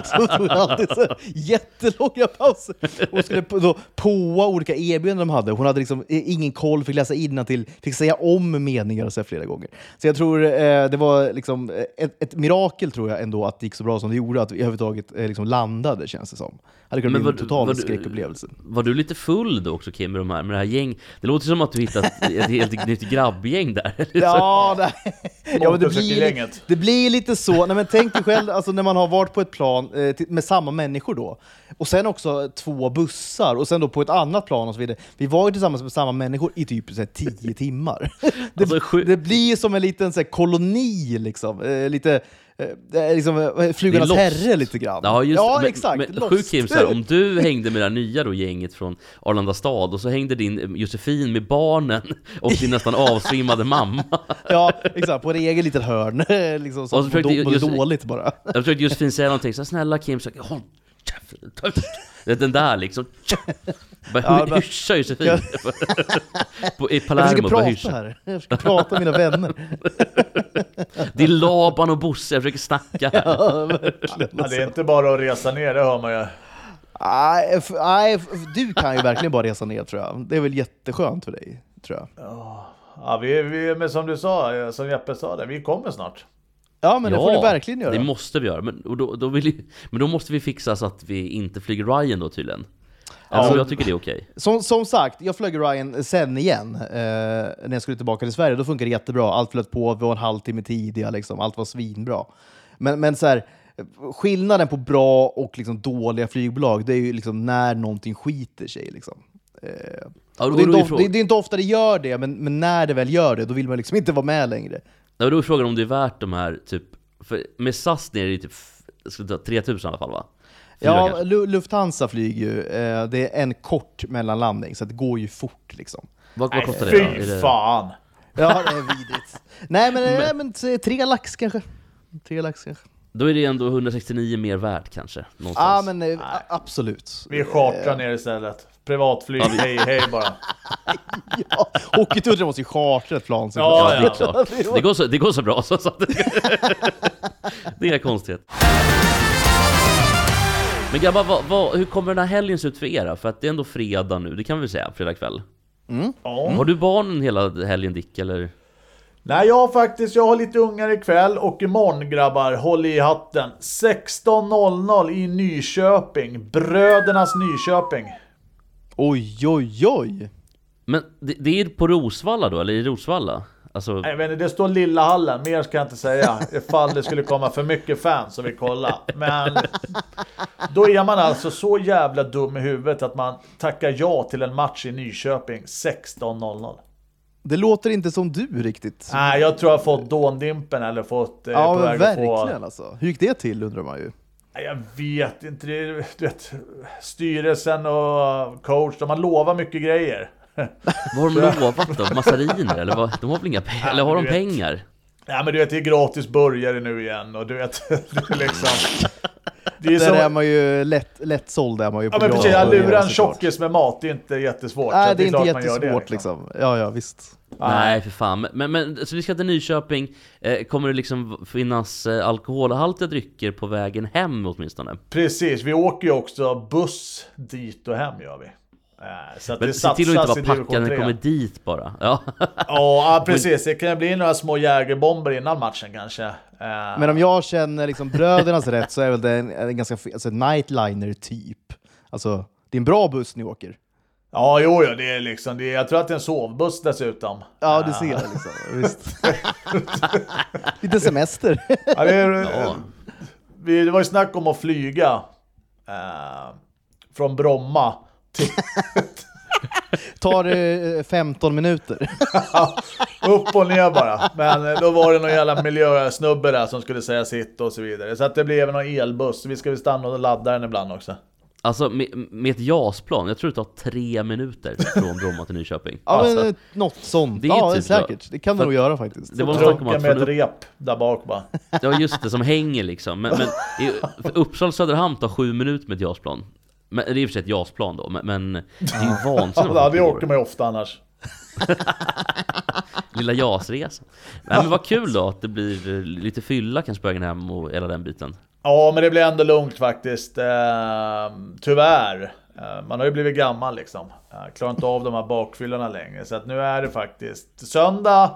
så tog jag alltid så här jättelånga pauser. Hon skulle då påa olika erbjudanden de hade. Hon hade liksom ingen koll, fick läsa till, fick säga om meningar och så flera gånger. Så jag tror eh, det var liksom eh, ett, ett mirakel tror jag ändå att det gick så bra som det gjorde, att vi överhuvudtaget eh, liksom landade känns det som. Hade kunnat bli en total vad- skräckupplevelse. Var du lite full då också Kim med, de här, med det här gäng? Det låter som att du hittat ett helt nytt grabbgäng där. Ja, det, ja men det, blir, Motorcykelgänget. det blir lite så. Nej, men tänk dig själv alltså, när man har varit på ett plan eh, med samma människor då. Och sen också två bussar och sen då på ett annat plan och så vidare. Vi var ju tillsammans med samma människor i typ så här, tio timmar. Det, Alltså, det blir som en liten så här, koloni liksom. Eh, lite, eh, det är liksom eh, Flugornas herre lite grann. Ja, just, ja men, exakt. Men, sjuk Kim, så här, om du hängde med det här nya då, gänget från Arlanda stad och så hängde din eh, Josefin med barnen och din nästan avsvimmade mamma. Ja, exakt. På en egen liten hörn. liksom, Och som så försökte mådde just- dåligt bara. Jag försökte Josefin säga någonting, så här, snälla Kim, så, håll Den där liksom. Ja, hyscha Josefin. Ja. På, I Jag försöker prata här. Jag försöker prata med mina vänner. Det är Laban och Bosse, jag försöker snacka här. Ja, det är inte bara att resa ner, det hör man ju. Nej, nej, du kan ju verkligen bara resa ner tror jag. Det är väl jätteskönt för dig, tror jag. Ja, vi, vi, men som du sa, som Jeppe sa, det, vi kommer snart. Ja, men det får du verkligen göra. det måste vi göra. Men, då, då ju- men då måste vi fixa så att vi inte flyger Ryan då tydligen. Alltså, Ja. jag tycker det är okej. Som, som sagt, jag flög Ryan sen igen eh, när jag skulle tillbaka till Sverige. Då funkade det jättebra. Allt flöt på, vi var en halvtimme tidiga, liksom. allt var svinbra. Men, men så här, skillnaden på bra och liksom dåliga flygbolag, det är ju liksom när någonting skiter sig. Liksom. Eh, Ja, det, är inte det är inte ofta det gör det, men, men när det väl gör det, då vill man liksom inte vara med längre. Ja, då är frågan om det är värt de här, typ, för med SAS ner är det typ, jag skulle ta 3000 i alla fall va? Fyra Ja, kanske. Lu- Lufthansa flyger ju. Eh, det är en kort mellanlandning, så det går ju fort liksom. Vad, vad Nej, kostar det då? Fy fan! Ja, det är vidrigt. nej, men, nej, men t- tre lax kanske. Tre lax kanske. Då är det ändå 169 mer värt kanske, Ja, men eh, a- absolut. Vi chartrar ner istället. Privatflyg, Ja, vi- hej hej bara. Ja, Hockeytunneln måste ju chartra ett plan. Ja, Ja, det är klart. Det går så, det går så bra så, så Det är inga konstigheter. Men grabbar, vad, vad, hur kommer den här helgen se ut för er? då? För att det är ändå fredag nu, det kan vi säga, fredag kväll. Ja. Har du barnen hela helgen Dick, eller? Nej, jag har faktiskt, jag har lite ungar ikväll och imorgon grabbar, håll i hatten. 16.00 i Nyköping. Brödernas Nyköping. Oj, oj, oj! Men det, det är på Rosvalla då, eller i Rosvalla? Alltså, Nej, inte, det står Lilla Hallen, mer ska jag inte säga. Ifall det skulle komma för mycket fans som vill kolla. Men då är man alltså så jävla dum i huvudet att man tackar ja till en match i Nyköping 16.00. Det låter inte som du riktigt. Nej, jag tror jag har fått dåndimpen eller fått... Eh, ja, på men verkligen få... alltså. Hur gick det till undrar man ju. Nej, Jag vet inte, det, är- du vet, styrelsen och coach, de har lovat mycket grejer. vad har de lovat då? Massariner? Eller vad? De har väl inga pengar? Eller har de vet. pengar? Ja men du vet, det är gratis burgare nu igen och du vet, det är liksom... Det är Där som... är man ju lätt, lätt såld är man ju Ja på men bra precis, att lura en tjockis med mat, det är inte jättesvårt. Nej, det är inte klart man gör jättesvårt det, liksom. Ja, ja, visst. Nej, för fan. Men, men så vi ska till Nyköping. Eh, kommer det liksom finnas eh, alkoholhaltiga drycker på vägen hem åtminstone? Precis, vi åker ju också buss dit och hem gör vi. Eh, Så att Men det se till att inte vara packad när det 3. kommer dit bara. Ja. Ja, ja, precis. Det kan bli några små jägerbomber innan matchen kanske. Eh, Men om jag känner liksom brödernas rätt så är väl det en, en ganska alltså nightliner typ. Alltså, det är en bra buss ni åker. Ja, jo, jo, det är liksom, det är, jag tror att det är en sovbuss dessutom. Ja, du ser det liksom. Visst. Lite semester. Ja, det, är, Ja. vi, det var ju snack om att flyga eh, från Bromma till, Tar det eh, 15 minuter. upp och ner bara. Men eh, då var det någon jävla miljösnubbe där som skulle säga sitt och så vidare. Så att det blev någon elbuss. Vi ska väl stanna och ladda den ibland också. Alltså med, med ett JAS-plan, jag tror det tar tre minuter från Bromma till Nyköping. Ja, alltså, men, eh, något sånt. Det är ja, typ säkert. Det kan det nog göra faktiskt. det var Trunka att med ett rep där bak bara. Ja just det, som hänger liksom. Men, men i, för Uppsala Söderhamn tar sju minuter med ett JAS-plan. Men, det är i och för sig ett JAS-plan då, men, men det är ju vansinnigt Ja, det åker man ju ofta annars. Lilla JAS-resan. Nej men vad kul då att det blir lite fylla kanske på vägen hem och hela den biten. Ja, men det blir ändå lugnt faktiskt. Eh, tyvärr. Eh, man har ju blivit gammal liksom. Eh, klarar inte av de här bakfyllorna längre. Så att nu är det faktiskt söndag.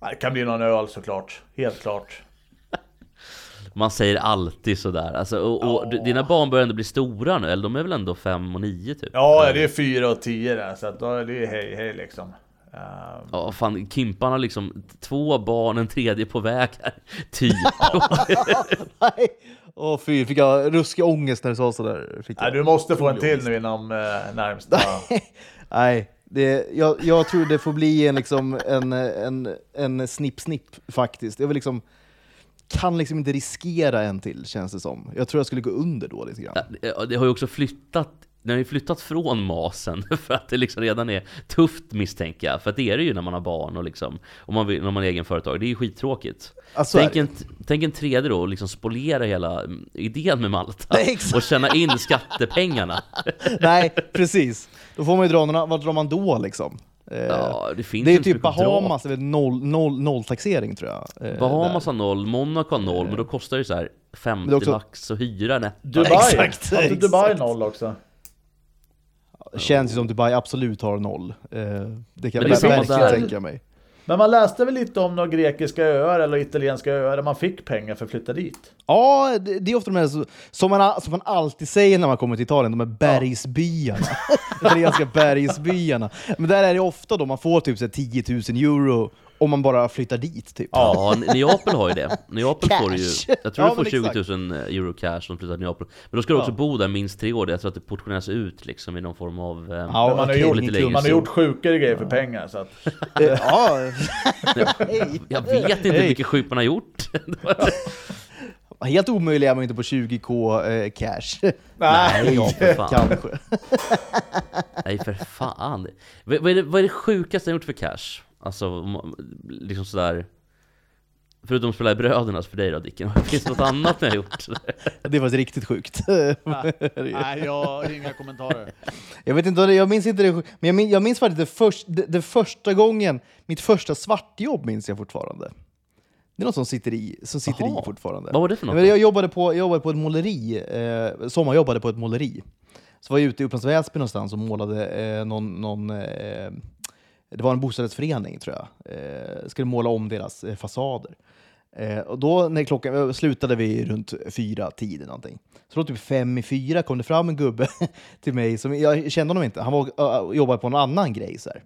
Det kan bli någon öl såklart. Helt klart. Man säger alltid sådär. Alltså, och, och Ja. dina barn börjar ändå bli stora nu, eller de är väl ändå fem och nio typ? Ja, det är fyra och tio där. Så att då är det hej hej liksom. Eh, Ja, fan, Kimpan har liksom två barn, en tredje på väg här. Typ. Nej. Åh fy, fick jag ruskig ångest när du sa sådär. Fick nej, du måste få en till nu inom eh, närmsta... Nej, det, jag, jag tror det får bli en, liksom, en, en, en snipp-snipp faktiskt. Jag vill liksom, kan liksom inte riskera en till känns det som. Jag tror jag skulle gå under då lite grann. Ja, Det har ju också flyttat den har ju flyttat från masen för att det liksom redan är tufft misstänker jag. För att det är det ju när man har barn och liksom, om man, när man är egen företag. Det är ju skittråkigt. Alltså, tänk, en, tänk en tredje då och liksom spolera hela mm, idén med Malta. Nej, och tjäna in skattepengarna. Nej, precis. Då får man ju dra några, vad drar man då liksom? Eh, Ja, det finns det är typ att. Bahamas, väl noll, noll, nolltaxering tror jag. eh, Bahamas där. har noll, Monaco har noll, men då kostar det så här 50 det är också- lax och hyra netto. Dubai! Exakt, Har inte Dubai exakt. noll också? Känns ju som Dubai absolut har noll. Eh, det kan Men det är jag verkligen tänka mig. Men man läste väl lite om några grekiska öar eller italienska öar där man fick pengar för att flytta dit? Ja, det, det är ofta de här så- som man, som man alltid säger när man kommer till Italien, de här bergsbyarna. Italienska bergsbyarna. Men där är det ofta då man får typ så här 10 000 euro om man bara flyttar dit. Typ. Ja, Neapel har ju det. Neapel får du ju, jag tror Ja, du får men 20 exakt. 000 euro cash som flyttar till Neapel. Men då ska du också Ja. bo där minst tre år, jag tror att det portioneras ut liksom i någon form av... eh, Ja, man, har gjort, lite man har gjort sjukare grejer för pengar. Så att, Eh, ja. Jag vet inte hur mycket sjukt man har gjort. Helt omöjlig är man inte på 20k eh, cash. Nej, ja, för fan. Kanske. Nej för fan. Vad vad är det, vad är det sjukaste jag gjort för cash? Alltså, om- liksom sådär... Förutom att spela i Brödernas för dig då Dicken, finns det något annat jag har gjort? Det var riktigt sjukt. nej, jag har inga kommentarer. Jag vet inte, jag minns inte det, men jag minns, jag minns faktiskt det, först, det, det första gången, mitt första svartjobb minns jag fortfarande. Det är något som sitter i, som sitter i fortfarande. Vad var det för något? Jag, jobbade på, jag jobbade på ett måleri, eh, sommarjobbade på ett måleri. Så var jag ute i Upplands Väsby någonstans och målade eh, någon, någon eh, det var en bostadsrättsförening tror jag, eh, skulle måla om deras eh, fasader. Eh, och då när klockan eh, slutade vi runt fyra tiden någonting. Så då typ fem i fyra kom det fram en gubbe till mig, som jag kände honom inte, han var, uh, jobbade på en annan grej. Så här.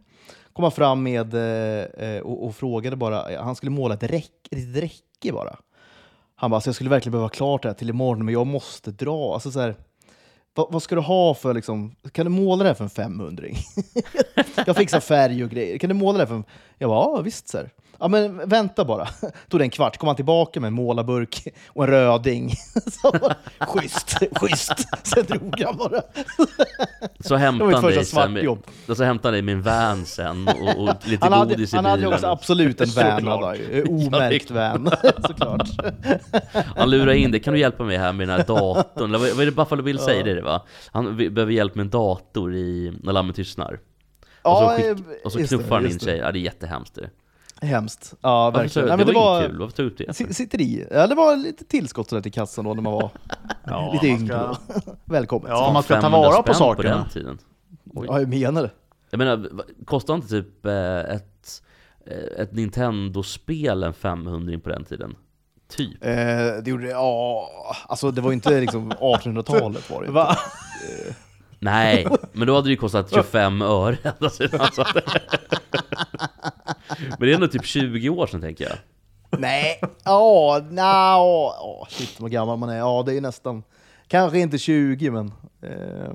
Kom han fram med eh, eh och, och frågade bara, eh, han skulle måla ett, räck, ett räcke bara. Han bara, alltså jag skulle verkligen behöva klart det här till imorgon, men jag måste dra. Alltså så här, vad, vad ska du ha för, liksom, kan du måla det här för en 500 Jag fixar färg och grejer. Kan du måla det här för en... Jag bara, ja visst. Så här. Ja men vänta bara. Tog det en kvart, kom han tillbaka med en målarburk och en röding. Så, bara, schysst, schysst. Sen drog han bara. Så Det hämtade han dig sen, och så hämtade han dig med en van sen och, och lite Han hade, godis i han hade bilen. också absolut en van. Hade. Omärkt van, såklart. Han lurar in dig, kan du hjälpa mig här med den här datorn? Eller vad är det Buffalo Bill säger det, det va? Han behöver hjälp med en dator i, när lammet tystnar. Och så, skick, eh, och så det, knuffar han in det. sig, ja det är jättehemskt det. Hemskt. Ja, Varför verkligen. det, Nej, men var, det var kul, varför tog du ut det? Si- Sitter i. Ja, det var lite tillskott sådär till kassan då när man var Ja, lite man yngre. ska-. Välkommet. Ja, man ska ta 500 vara på sakerna. på den tiden. Oj. Ja, jag menar det. Jag menar, kostar inte typ eh, ett, eh, ett Nintendo-spel en 500 på den tiden? Typ. Eh, det gjorde det, ja, alltså det var ju inte liksom 1800-talet var det ju Va? Nej, men då hade det ju kostat 25 öre. Alltså, alltså. Men det är ändå typ 20 år sedan tänker jag. Nej, ja, nja, ja, shit vad gammal man är. Ja, det är nästan, kanske inte 20 men, eh,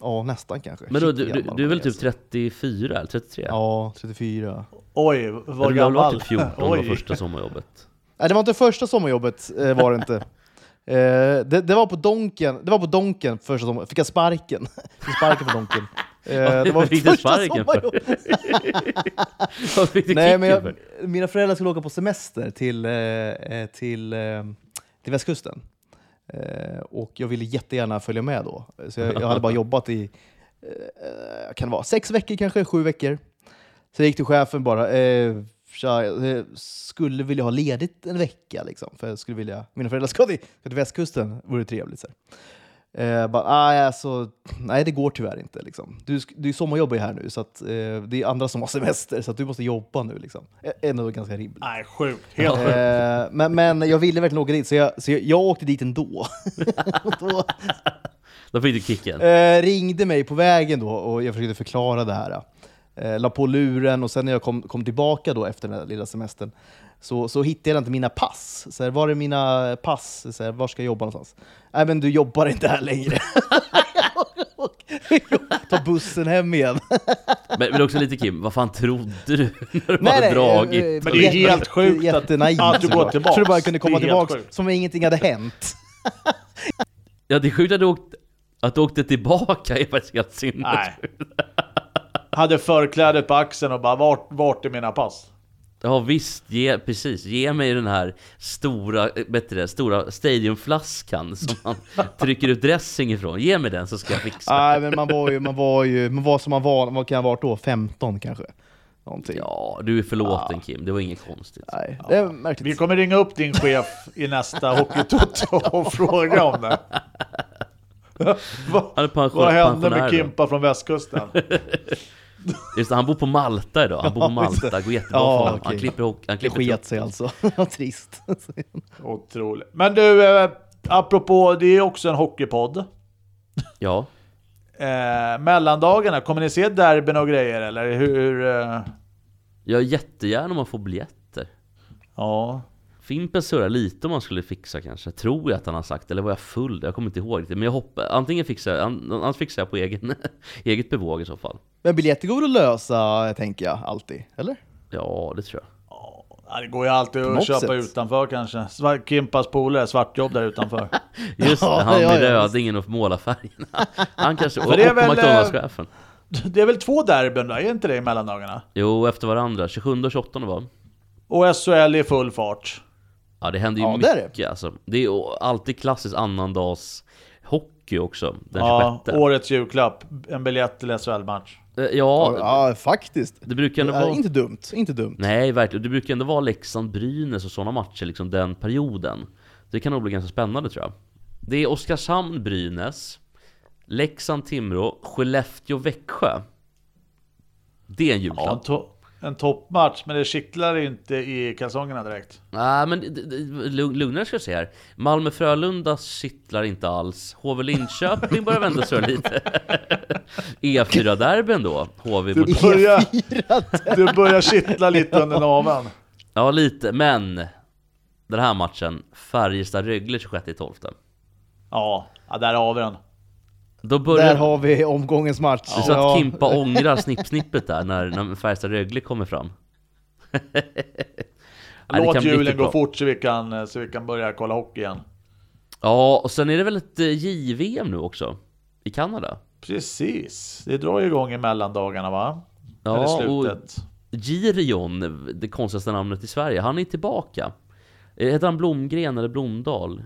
ja nästan kanske. Men då, du, du, du är väl typ så. 34 eller 33? Ja, 34. Oj, vad du gammal. varit typ 14 på första sommarjobbet? Nej, det var inte första sommarjobbet, eh, var det inte. Eh, det, det var på Donken, det var på Donken första sommaren. Fick jag sparken? Fick sparken på Donken. Eh, det var fick du sparken för? Vad fick du Nej, men jag, för? mina föräldrar skulle åka på semester till, eh, eh, till, eh, till västkusten. Och jag ville jättegärna följa med då. Så jag, jag hade bara jobbat i, kan det vara, sex veckor kanske, sju veckor. Så jag gick till chefen bara, tja, jag skulle vilja ha ledigt en vecka. Liksom, för jag skulle vilja, mina föräldrar ska till, ska till västkusten, vore trevligt. Så. Eh, bara, ah, alltså, nej, det går tyvärr inte. Liksom. Du, du sommarjobbar ju här nu, så att, eh, det är andra som har semester, så att du måste jobba nu. Liksom. Ändå ganska rimligt. Nej, sjukt. Helt sjukt. Eh, men, men jag ville verkligen åka dit, så jag, så jag, jag åkte dit ändå. då, Då fick du kicken. eh, ringde mig på vägen då och jag försökte förklara det här. Eh, la på luren och sen när jag kom, kom tillbaka då efter den här lilla semestern så, så hittade jag inte mina pass. Så här, var är mina pass? Så här, var ska jag jobba någonstans? Nej men du jobbar inte här längre. Ta bussen hem igen. Men, men också lite Kim, vad fan trodde du när du Nej, hade nej, dragit? eh, Men det är jätte- helt sjukt att- jättenaiv, att du går tillbaks. Jag trodde bara jag kunde komma tillbaka som om ingenting hade hänt. Ja, det är sjukt att du åkte, att du åkte tillbaka är faktiskt helt Nej. sinnessjukt. Hade förklädet på axeln och bara vart, vart är mina pass? Ja visst, ge, precis. Ge mig den här stora, eh, bättre det, stora stadiumflaskan som man trycker ut dressing ifrån. Ge mig den så ska jag fixa. Nej, men man var ju, man var ju, man var som man var, vad kan jag ha varit då? 15 kanske? Någonting. Ja, du är förlåten Kim, det var inget konstigt. Nej, det är Vi märkligt. kommer ringa upp din chef i nästa Hockeytoto och fråga om det. Vad, vad hände med pensionär då. Kimpa från västkusten? Just det, han bor på Malta idag. Han bor på det. Malta, går jättebra Ja, för honom. Han klipper, han Det klipper sket trupp. sig alltså. Trist. Otroligt. Men du, eh, apropå, det är också en hockeypodd. Ja. Eh, mellandagarna, kommer ni se derbyn och grejer eller hur? Eh, Jag jättegärna om man får biljetter. ja. Fimpen surrar lite om man skulle fixa kanske. Tror jag att han har sagt, eller var jag full? Jag kommer inte ihåg riktigt. Men jag hoppas, antingen fixar jag, an- annars fixar jag på egen, eget bevåg i så fall. Men biljetter går väl att lösa, tänker jag, alltid? Eller? Ja, det tror jag. Ja, Det går ju alltid att köpa sätt. utanför kanske. Kimpas polare, svartjobb där utanför. Just det, han ja, med rödingen och målarfärgerna. Han kanske, och, För det är och väl, McDonalds-chefen. Det är väl två derbyn då, är inte det i mellandagarna? Jo, efter varandra. 27 och 28 va? Och SHL i full fart. Ja, det händer ju Ja, det är det. mycket alltså. Det är alltid klassiskt annandags hockey också, den Ja, 26. årets julklapp. En biljett till SHL-match. Eh, Ja, Ja, faktiskt. det brukar ändå Ja, vara... inte dumt. Inte dumt. Nej, verkligen. Det brukar ändå vara Leksand-Brynäs och sådana matcher, liksom den perioden. Det kan nog bli ganska spännande tror jag. Det är Oskarshamn-Brynäs, Leksand-Timrå, Skellefteå-Växjö. Det är en Ja, julklapp. to- en toppmatch, men det kittlar inte i kalsongerna direkt. Nej, men det- lugn- lugnare ska jag säga här. Malmö-Frölunda kittlar inte alls. HV-Linköping börjar vända sig lite. E4-derbyn då. HV mot... Du börjar, du börjar kittla lite under naveln. Ja, lite. Men den här matchen, Färjestad-Rögle 26-12. Ja, ja, där har vi den. Då börjar... Där har vi omgångens match. Det är så att. Kimpa ångrar snippsnippet där när, när Färjestad-Rögle kommer fram. Låt julen gå fort så vi, kan, så vi kan börja kolla hockey igen. Ja, och sen är det väl ett eh, JVM nu också? I Kanada? Precis, det drar ju igång i mellandagarna va? Ja, Eller och slutet. Girion, det konstigaste namnet i Sverige, han är tillbaka. Heter han Blomgren eller Blomdal?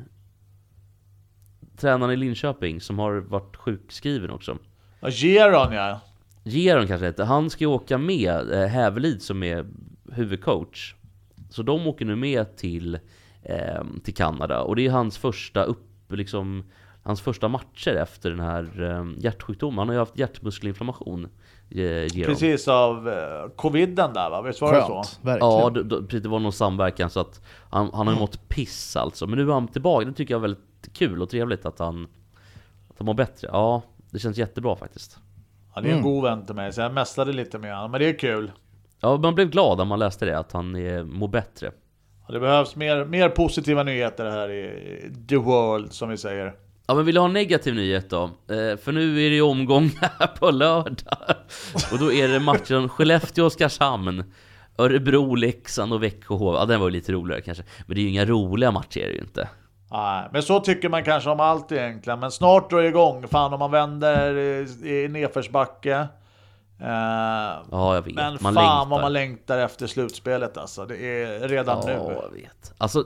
Tränaren i Linköping som har varit sjukskriven också. Ja, Geron ja. Geron kanske heter. Han ska ju åka med eh, Hävelid som är huvudcoach. Så de åker nu med till, eh, till Kanada och det är hans första upp, liksom hans första matcher efter den här eh, hjärtsjukdomen. Han har ju haft hjärtmuskelinflammation. Eh, Jerome. Precis av eh, coviden där va? Visst var det så? Verkligen. Ja, det, det var någon samverkan så att han, han har ju mått piss alltså. Men nu är han tillbaka. Det tycker jag är väldigt kul och trevligt att han, att han mår bättre. Ja, det känns jättebra faktiskt. Det är en god vän till mig, så jag mässade lite med honom. Men det är kul. Ja, man blev glad när man läste det, att han är, mår bättre. Ja, det behövs mer, mer positiva nyheter här i the world, som vi säger. Ja men vill du ha en negativ nyhet då? Eh, för nu är det ju omgång här på lördag. Och då är det matchen Skellefteå-Oskarshamn. Örebro, Leksand och Växjö Ja den var ju lite roligare kanske. Men det är ju inga roliga matcher är det ju inte. Nej, men så tycker man kanske om allt egentligen. Men snart drar det igång. Fan om man vänder i, i nedförsbacke. Eh, Ja jag vet, men man fan längtar. vad man längtar efter slutspelet alltså. Det är redan Ja, nu. jag vet. Alltså,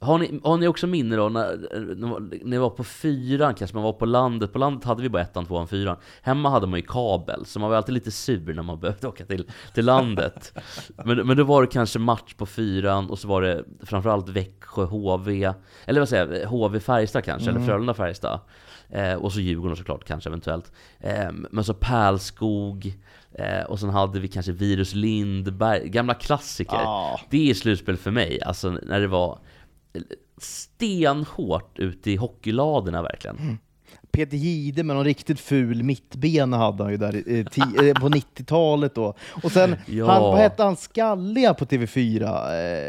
har ni, har ni också minne då när, när ni var på fyran kanske, man var på landet, på landet hade vi bara ettan, tvåan, fyran. Hemma hade man ju kabel, så man var alltid lite sur när man behövde åka till, till landet. Men, men då var det kanske match på fyran, och så var det framförallt Växjö, HV, eller vad säger jag, HV Färjestad kanske, eller Frölunda Färjestad. Eh, och så Djurgården såklart kanske eventuellt. Eh, men så Pärlskog, eh, och sen hade vi kanske Virus Lindberg, gamla klassiker. Ja. Det är slutspel för mig, alltså när det var stenhårt ute i hockeyladorna verkligen. Peter Jihde med någon riktigt ful mittbena hade han ju där eh, eh, på 90-talet då. Och sen, Ja. han, vad hette han, Skalliga på TV4?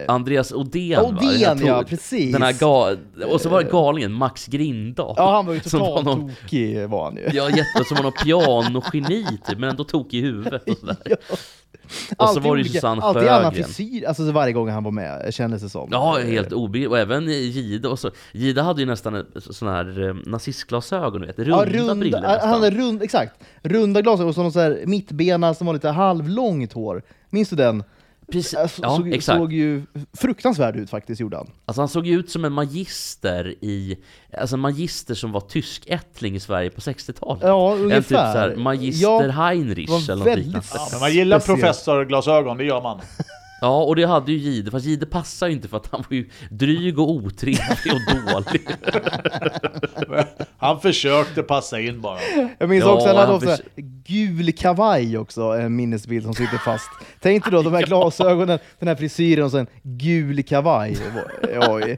Eh, Andreas Odén? Odén, ja, precis. Den här ga- och så var det galningen Max Grindahl. ja, han var ju Som var totalt någon- tokig var han ju. Ja, jätte, som var någon pianogeni typ, men ändå tokig i huvudet och sådär. Och så Alltid var det ju Susanne Alltid annan frisyr, alltså så varje gång han var med, kändes det som. Ja, helt obegripligt. Och även Gide. Och så, Gide hade ju nästan sån här eh, nazistglasögon, du vet. Runda, Ja, runda, brillor han nästan. hade rund, exakt. Runda glasögon och så så mittbena som var lite halvlångt hår. Minns du den? Precis. Alltså, Ja, såg, exakt. såg ju fruktansvärd ut faktiskt, gjorde han. Alltså han såg ju ut som en magister i, alltså en magister som var tyskättling i Sverige på 60-talet. Ja, en typ ungefär. såhär magister Ja, Heinrich eller något liknande. Ja, men man gillar professorglasögon, det gör man. Ja, och det hade ju Gide, fast Gide passar ju inte för att han var ju dryg och otrevlig och dålig. Han försökte passa in bara. Jag minns Ja, också, han hade han också gul kavaj också, en minnesbild som sitter fast. Tänk dig då de här glasögonen, den här frisyren och sen gul kavaj. Oj.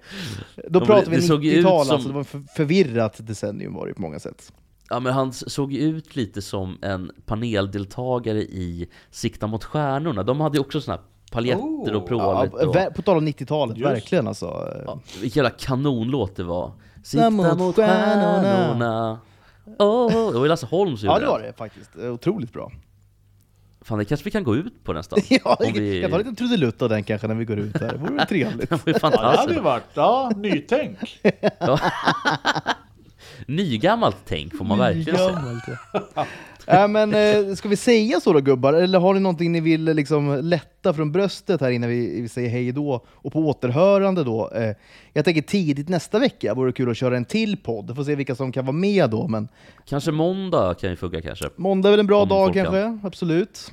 Då men pratar vi det såg ju ut 90-tal, som- alltså det var för, förvirrat decennium var det på många sätt. Ja men han såg ut lite som en paneldeltagare i Sikta mot stjärnorna. De hade ju också såna här paljetter och Oh. Ja, pråligt. och, ver- på tal om 90-talet, Just. verkligen alltså. ja, vilken jävla kanonlåt det var. Sikta mot mot stjärnorna. stjärnorna. Oh, det var ju Lasse Holm som Ja gjorde det var det faktiskt, otroligt bra. Fan det kanske vi kan gå ut på nästan. Ja, Om vi- jag tar en liten trudelutt av den kanske när vi går ut här, det vore väl trevligt. Det Ja, det hade ju varit, ja, nytänk. Ja. Nygammalt tänk får man verkligen säga. Äh, men eh, ska vi säga så då gubbar? Eller har ni någonting ni vill liksom lätta från bröstet här innan vi, vi säger hej då? Och på återhörande då. Eh, jag tänker tidigt nästa vecka vore det kul att köra en till podd. Får se vilka som kan vara med då. Men Kanske måndag kan ju funka kanske. måndag är väl en bra Om dag folk kan. kanske? Absolut.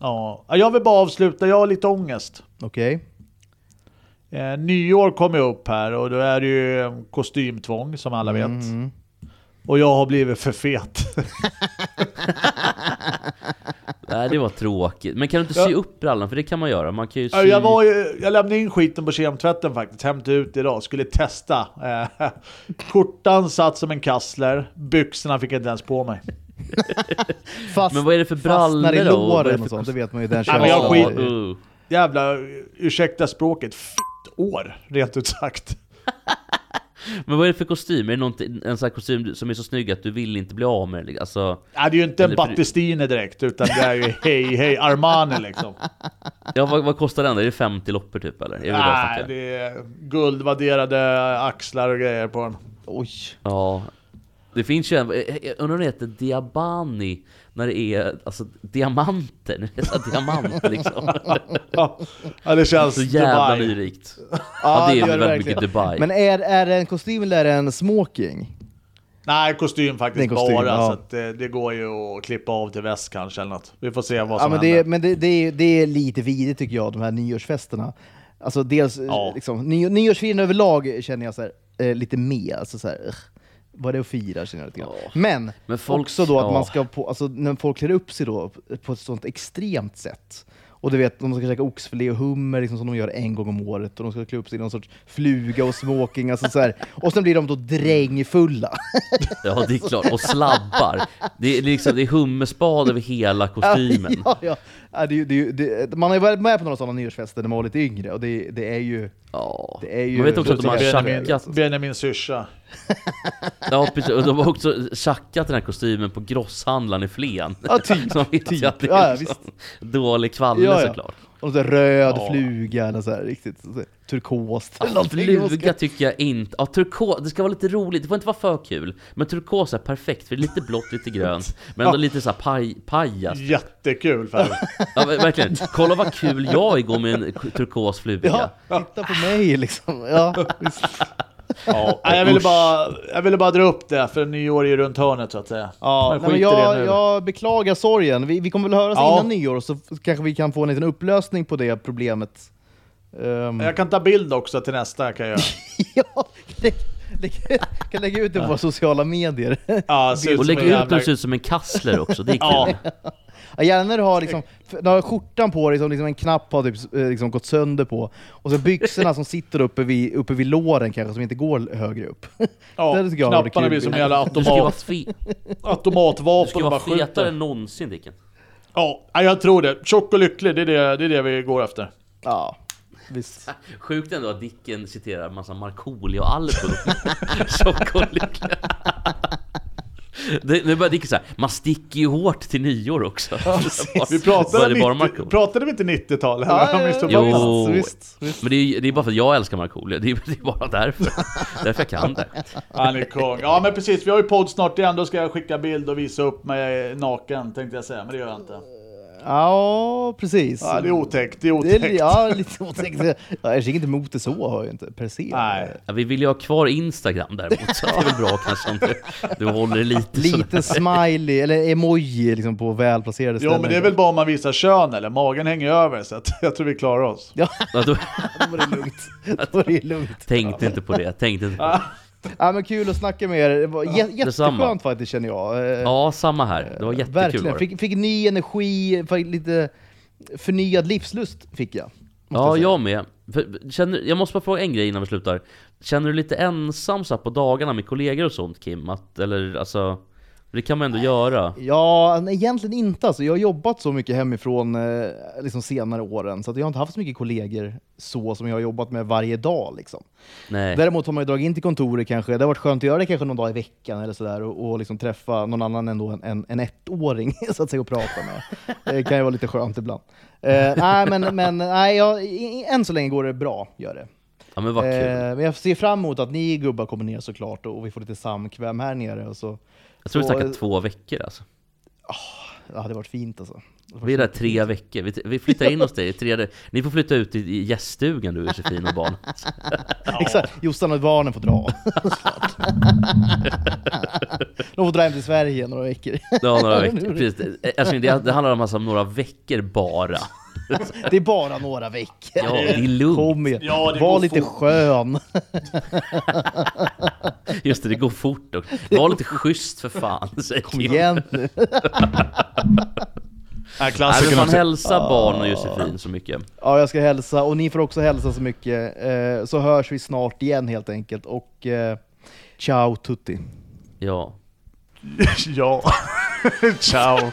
Ja, jag vill bara avsluta, jag har lite ångest. Okej. Eh, nyår kommer upp här och då är det ju eh, kostymtvång som alla vet. Mm. Och jag har blivit för fet. Nej det var tråkigt. Men kan du inte sy Ja. upp brallan? För det kan man göra. Man kan ju sy... Ja, Jag, var ju, jag lämnade in skiten på kemtvätten faktiskt, hämtade ut idag, skulle testa. Eh, Skjortan satt som en kassler, byxorna fick jag inte ens på mig. Fast, Men vad är det för fastnar i brallor då? Vad är det låren för och sånt, det vet man ju. Den Nej, men jag skit- Uh. Jävla, ursäkta språket, fitt-år, rent ut sagt. Men vad är det för kostym? Är det någonting- en sån här kostym som är så snygg att du vill inte bli av med den? Alltså, Nej, det är ju inte en Battistine direkt, utan det är ju hej hej Armani liksom. ja, vad, vad kostar den? Är det 50 loppor typ eller? Är Nej, det är guldvärderade axlar och grejer på den. Oj. Ja. Det finns ju en, jag undrar om det heter Diabani när det är alltså diamanter, när det är diamant liksom. Ja, ja, det känns Så jävla Dubai. nyrikt. Ja, det är väldigt verkligen. mycket Dubai. Men är, är det en kostym eller är det en smoking? Nej, kostym faktiskt Det kostym, bara, ja. så att det, det går ju att klippa av till väst kanske eller något. Vi får se vad Ja, som men det, händer. men det, det, är, det är lite vidrigt tycker jag, de här nyårsfesterna. Alltså dels, Ja. liksom, ny, nyårsfirandet överlag känner jag så här, eh, lite med. Alltså så här. Vad är det att fira känner jag lite grann. Ja. Men, Men folk- också då att man ska på, alltså när folk klär upp sig då på ett sånt extremt sätt. Och du vet, de ska käka oxfilé och hummer liksom, som de gör en gång om året och de ska klä upp sig i någon sorts fluga och smoking. Alltså, så här. Och sen blir de då drängfulla. Ja, det är klart. Och slabbar. Det är, liksom, det är hummerspad över hela kostymen. ja, ja. Ja, det, är ju- det, ju- det, man har ju varit med på några sådana nyårsfester när man var lite yngre och det, det är ju... Ja. Det är ju- Man vet också att de har tjackat. Benjamin syrsa. Ja, precis. Och de har också tjackat den här kostymen på grosshandlaren i Flen. Ja, typ. Så man vet typ. att det Ja, är ja, liksom visst. dålig kvalle Ja, ja. såklart. Och så röd Ja. fluga eller så här, riktigt så här, turkost. Ja, fluga tycker jag inte. Ja, turkos, det ska vara lite roligt. Det får inte vara för kul. Men turkos är perfekt, för det är lite blått, lite grönt. Men ändå lite så här paj, pajas. Jättekul färg. Ja, verkligen. Kolla vad kul jag är går med en turkos fluga. Ja, titta på mig liksom. Ja, visst. Ja, jag, ville bara, jag ville bara dra upp det, för nyår är ju runt hörnet så att säga. Ja, Men nej, men det jag, jag beklagar sorgen. Vi, vi kommer väl höras Ja. innan nyår, så kanske vi kan få en liten upplösning på det problemet. Ehm, Jag kan ta bild också till nästa kan jag göra. ja, lägg, kan lägga ut det på våra sociala medier. Ja, ser ut Och som lägg en ut jävla- den ser ut som en kassler också, det är kul. Ja, gärna när du har, liksom, du har skjortan på dig som liksom en knapp har typ, eh, liksom gått sönder på, och så byxorna som sitter uppe vid, uppe vid låren kanske, som inte går högre upp. ja Det jag knapparna blir som en jävla automat, fe- du automatvapen ska vara fetare än någonsin Dicken. Ja, ja, jag tror det. Tjock och lycklig, det är det, det är det vi går efter. Ja, visst. Sjukt ändå att Dicken citerar massa Markoolio och Alpo. Tjock och lycklig. Det, nu börjar Dicken såhär, man sticker ju hårt till nyår också. Vi Var pratade, det bara 90, Markoolio? pratade vi inte 90-tal? eller? Ja, vi Jo. visst, visst. Men det är, det är bara för att jag älskar Markoolio, det är, det är bara därför. därför jag kan det. Han är kung. Ja men precis, vi har ju podd snart igen, då ska jag skicka bild och visa upp mig naken tänkte jag säga, men det gör jag inte. Ja, precis. Ja, det är otäckt, det är Det är, otäckt. ja, lite otäckt. Ja, jag är inte emot det så, har jag inte, per se. Nej. Ja, vi vill ju ha kvar Instagram däremot, så det är väl bra kanske om du, du håller lite Liten smiley, eller emoji liksom på välplacerade ställen. men det är väl bara om man visar kön eller, magen hänger över så att jag tror vi klarar oss. Ja, Ja, då, då var det lugnt. Då var det lugnt. tänkte inte på det, tänkte inte på det. Ja, men kul att snacka med er. Det var Detsamma. jätteskönt faktiskt känner jag. Eh, Ja, samma här. Det var jättekul Verkligen. Fick, fick ny energi, fick lite förnyad livslust fick jag. Ja, säga. jag med. För, känner, jag måste bara fråga en grej innan vi slutar. Känner du lite ensam så på dagarna med kollegor och sånt Kim? Att, eller alltså, det kan man ändå göra. Ja, egentligen inte. Alltså, jag har jobbat så mycket hemifrån eh, liksom senare åren, så att jag har inte haft så mycket kollegor så som jag har jobbat med varje dag. Liksom. Nej. Däremot har man ju dragit in till kontoret kanske. Det har varit skönt att göra det kanske någon dag i veckan eller sådär och, och liksom träffa någon annan än en, en, en ettåring så att säga och prata med. Det kan ju vara lite skönt ibland. Eh, nej, men, men nej, jag, än så länge går det bra, gör det. Ja men vad kul. Eh, men jag ser fram emot att ni gubbar kommer ner såklart och, och vi får lite samkväm här nere. Och så, Jag tror vi snackar två veckor alltså. det hade varit fint alltså. Vi är där tre veckor. Vi, vi flyttar in hos dig. Tre, ni får flytta ut i, i gäststugan du Josefin och barn. Exakt, Jossan och barnen får dra. De får dra hem till Sverige några veckor. Ja, några veckor. Precis. Alltså, det, det handlar om, alltså, om några veckor bara. Det är bara några veckor. Ja, det är lugnt. Kom igen, Ja, det var lite fort. skön. Just det, det går fort. Och, var lite schysst för fan, säger Kom igen nu. Nej, Nej, men fan hälsa barn och Josefin så mycket. Ja, jag ska hälsa och ni får också hälsa så mycket. Eh, så hörs vi snart igen helt enkelt. Och eh, ciao tutti. Ja. ja. Ciao.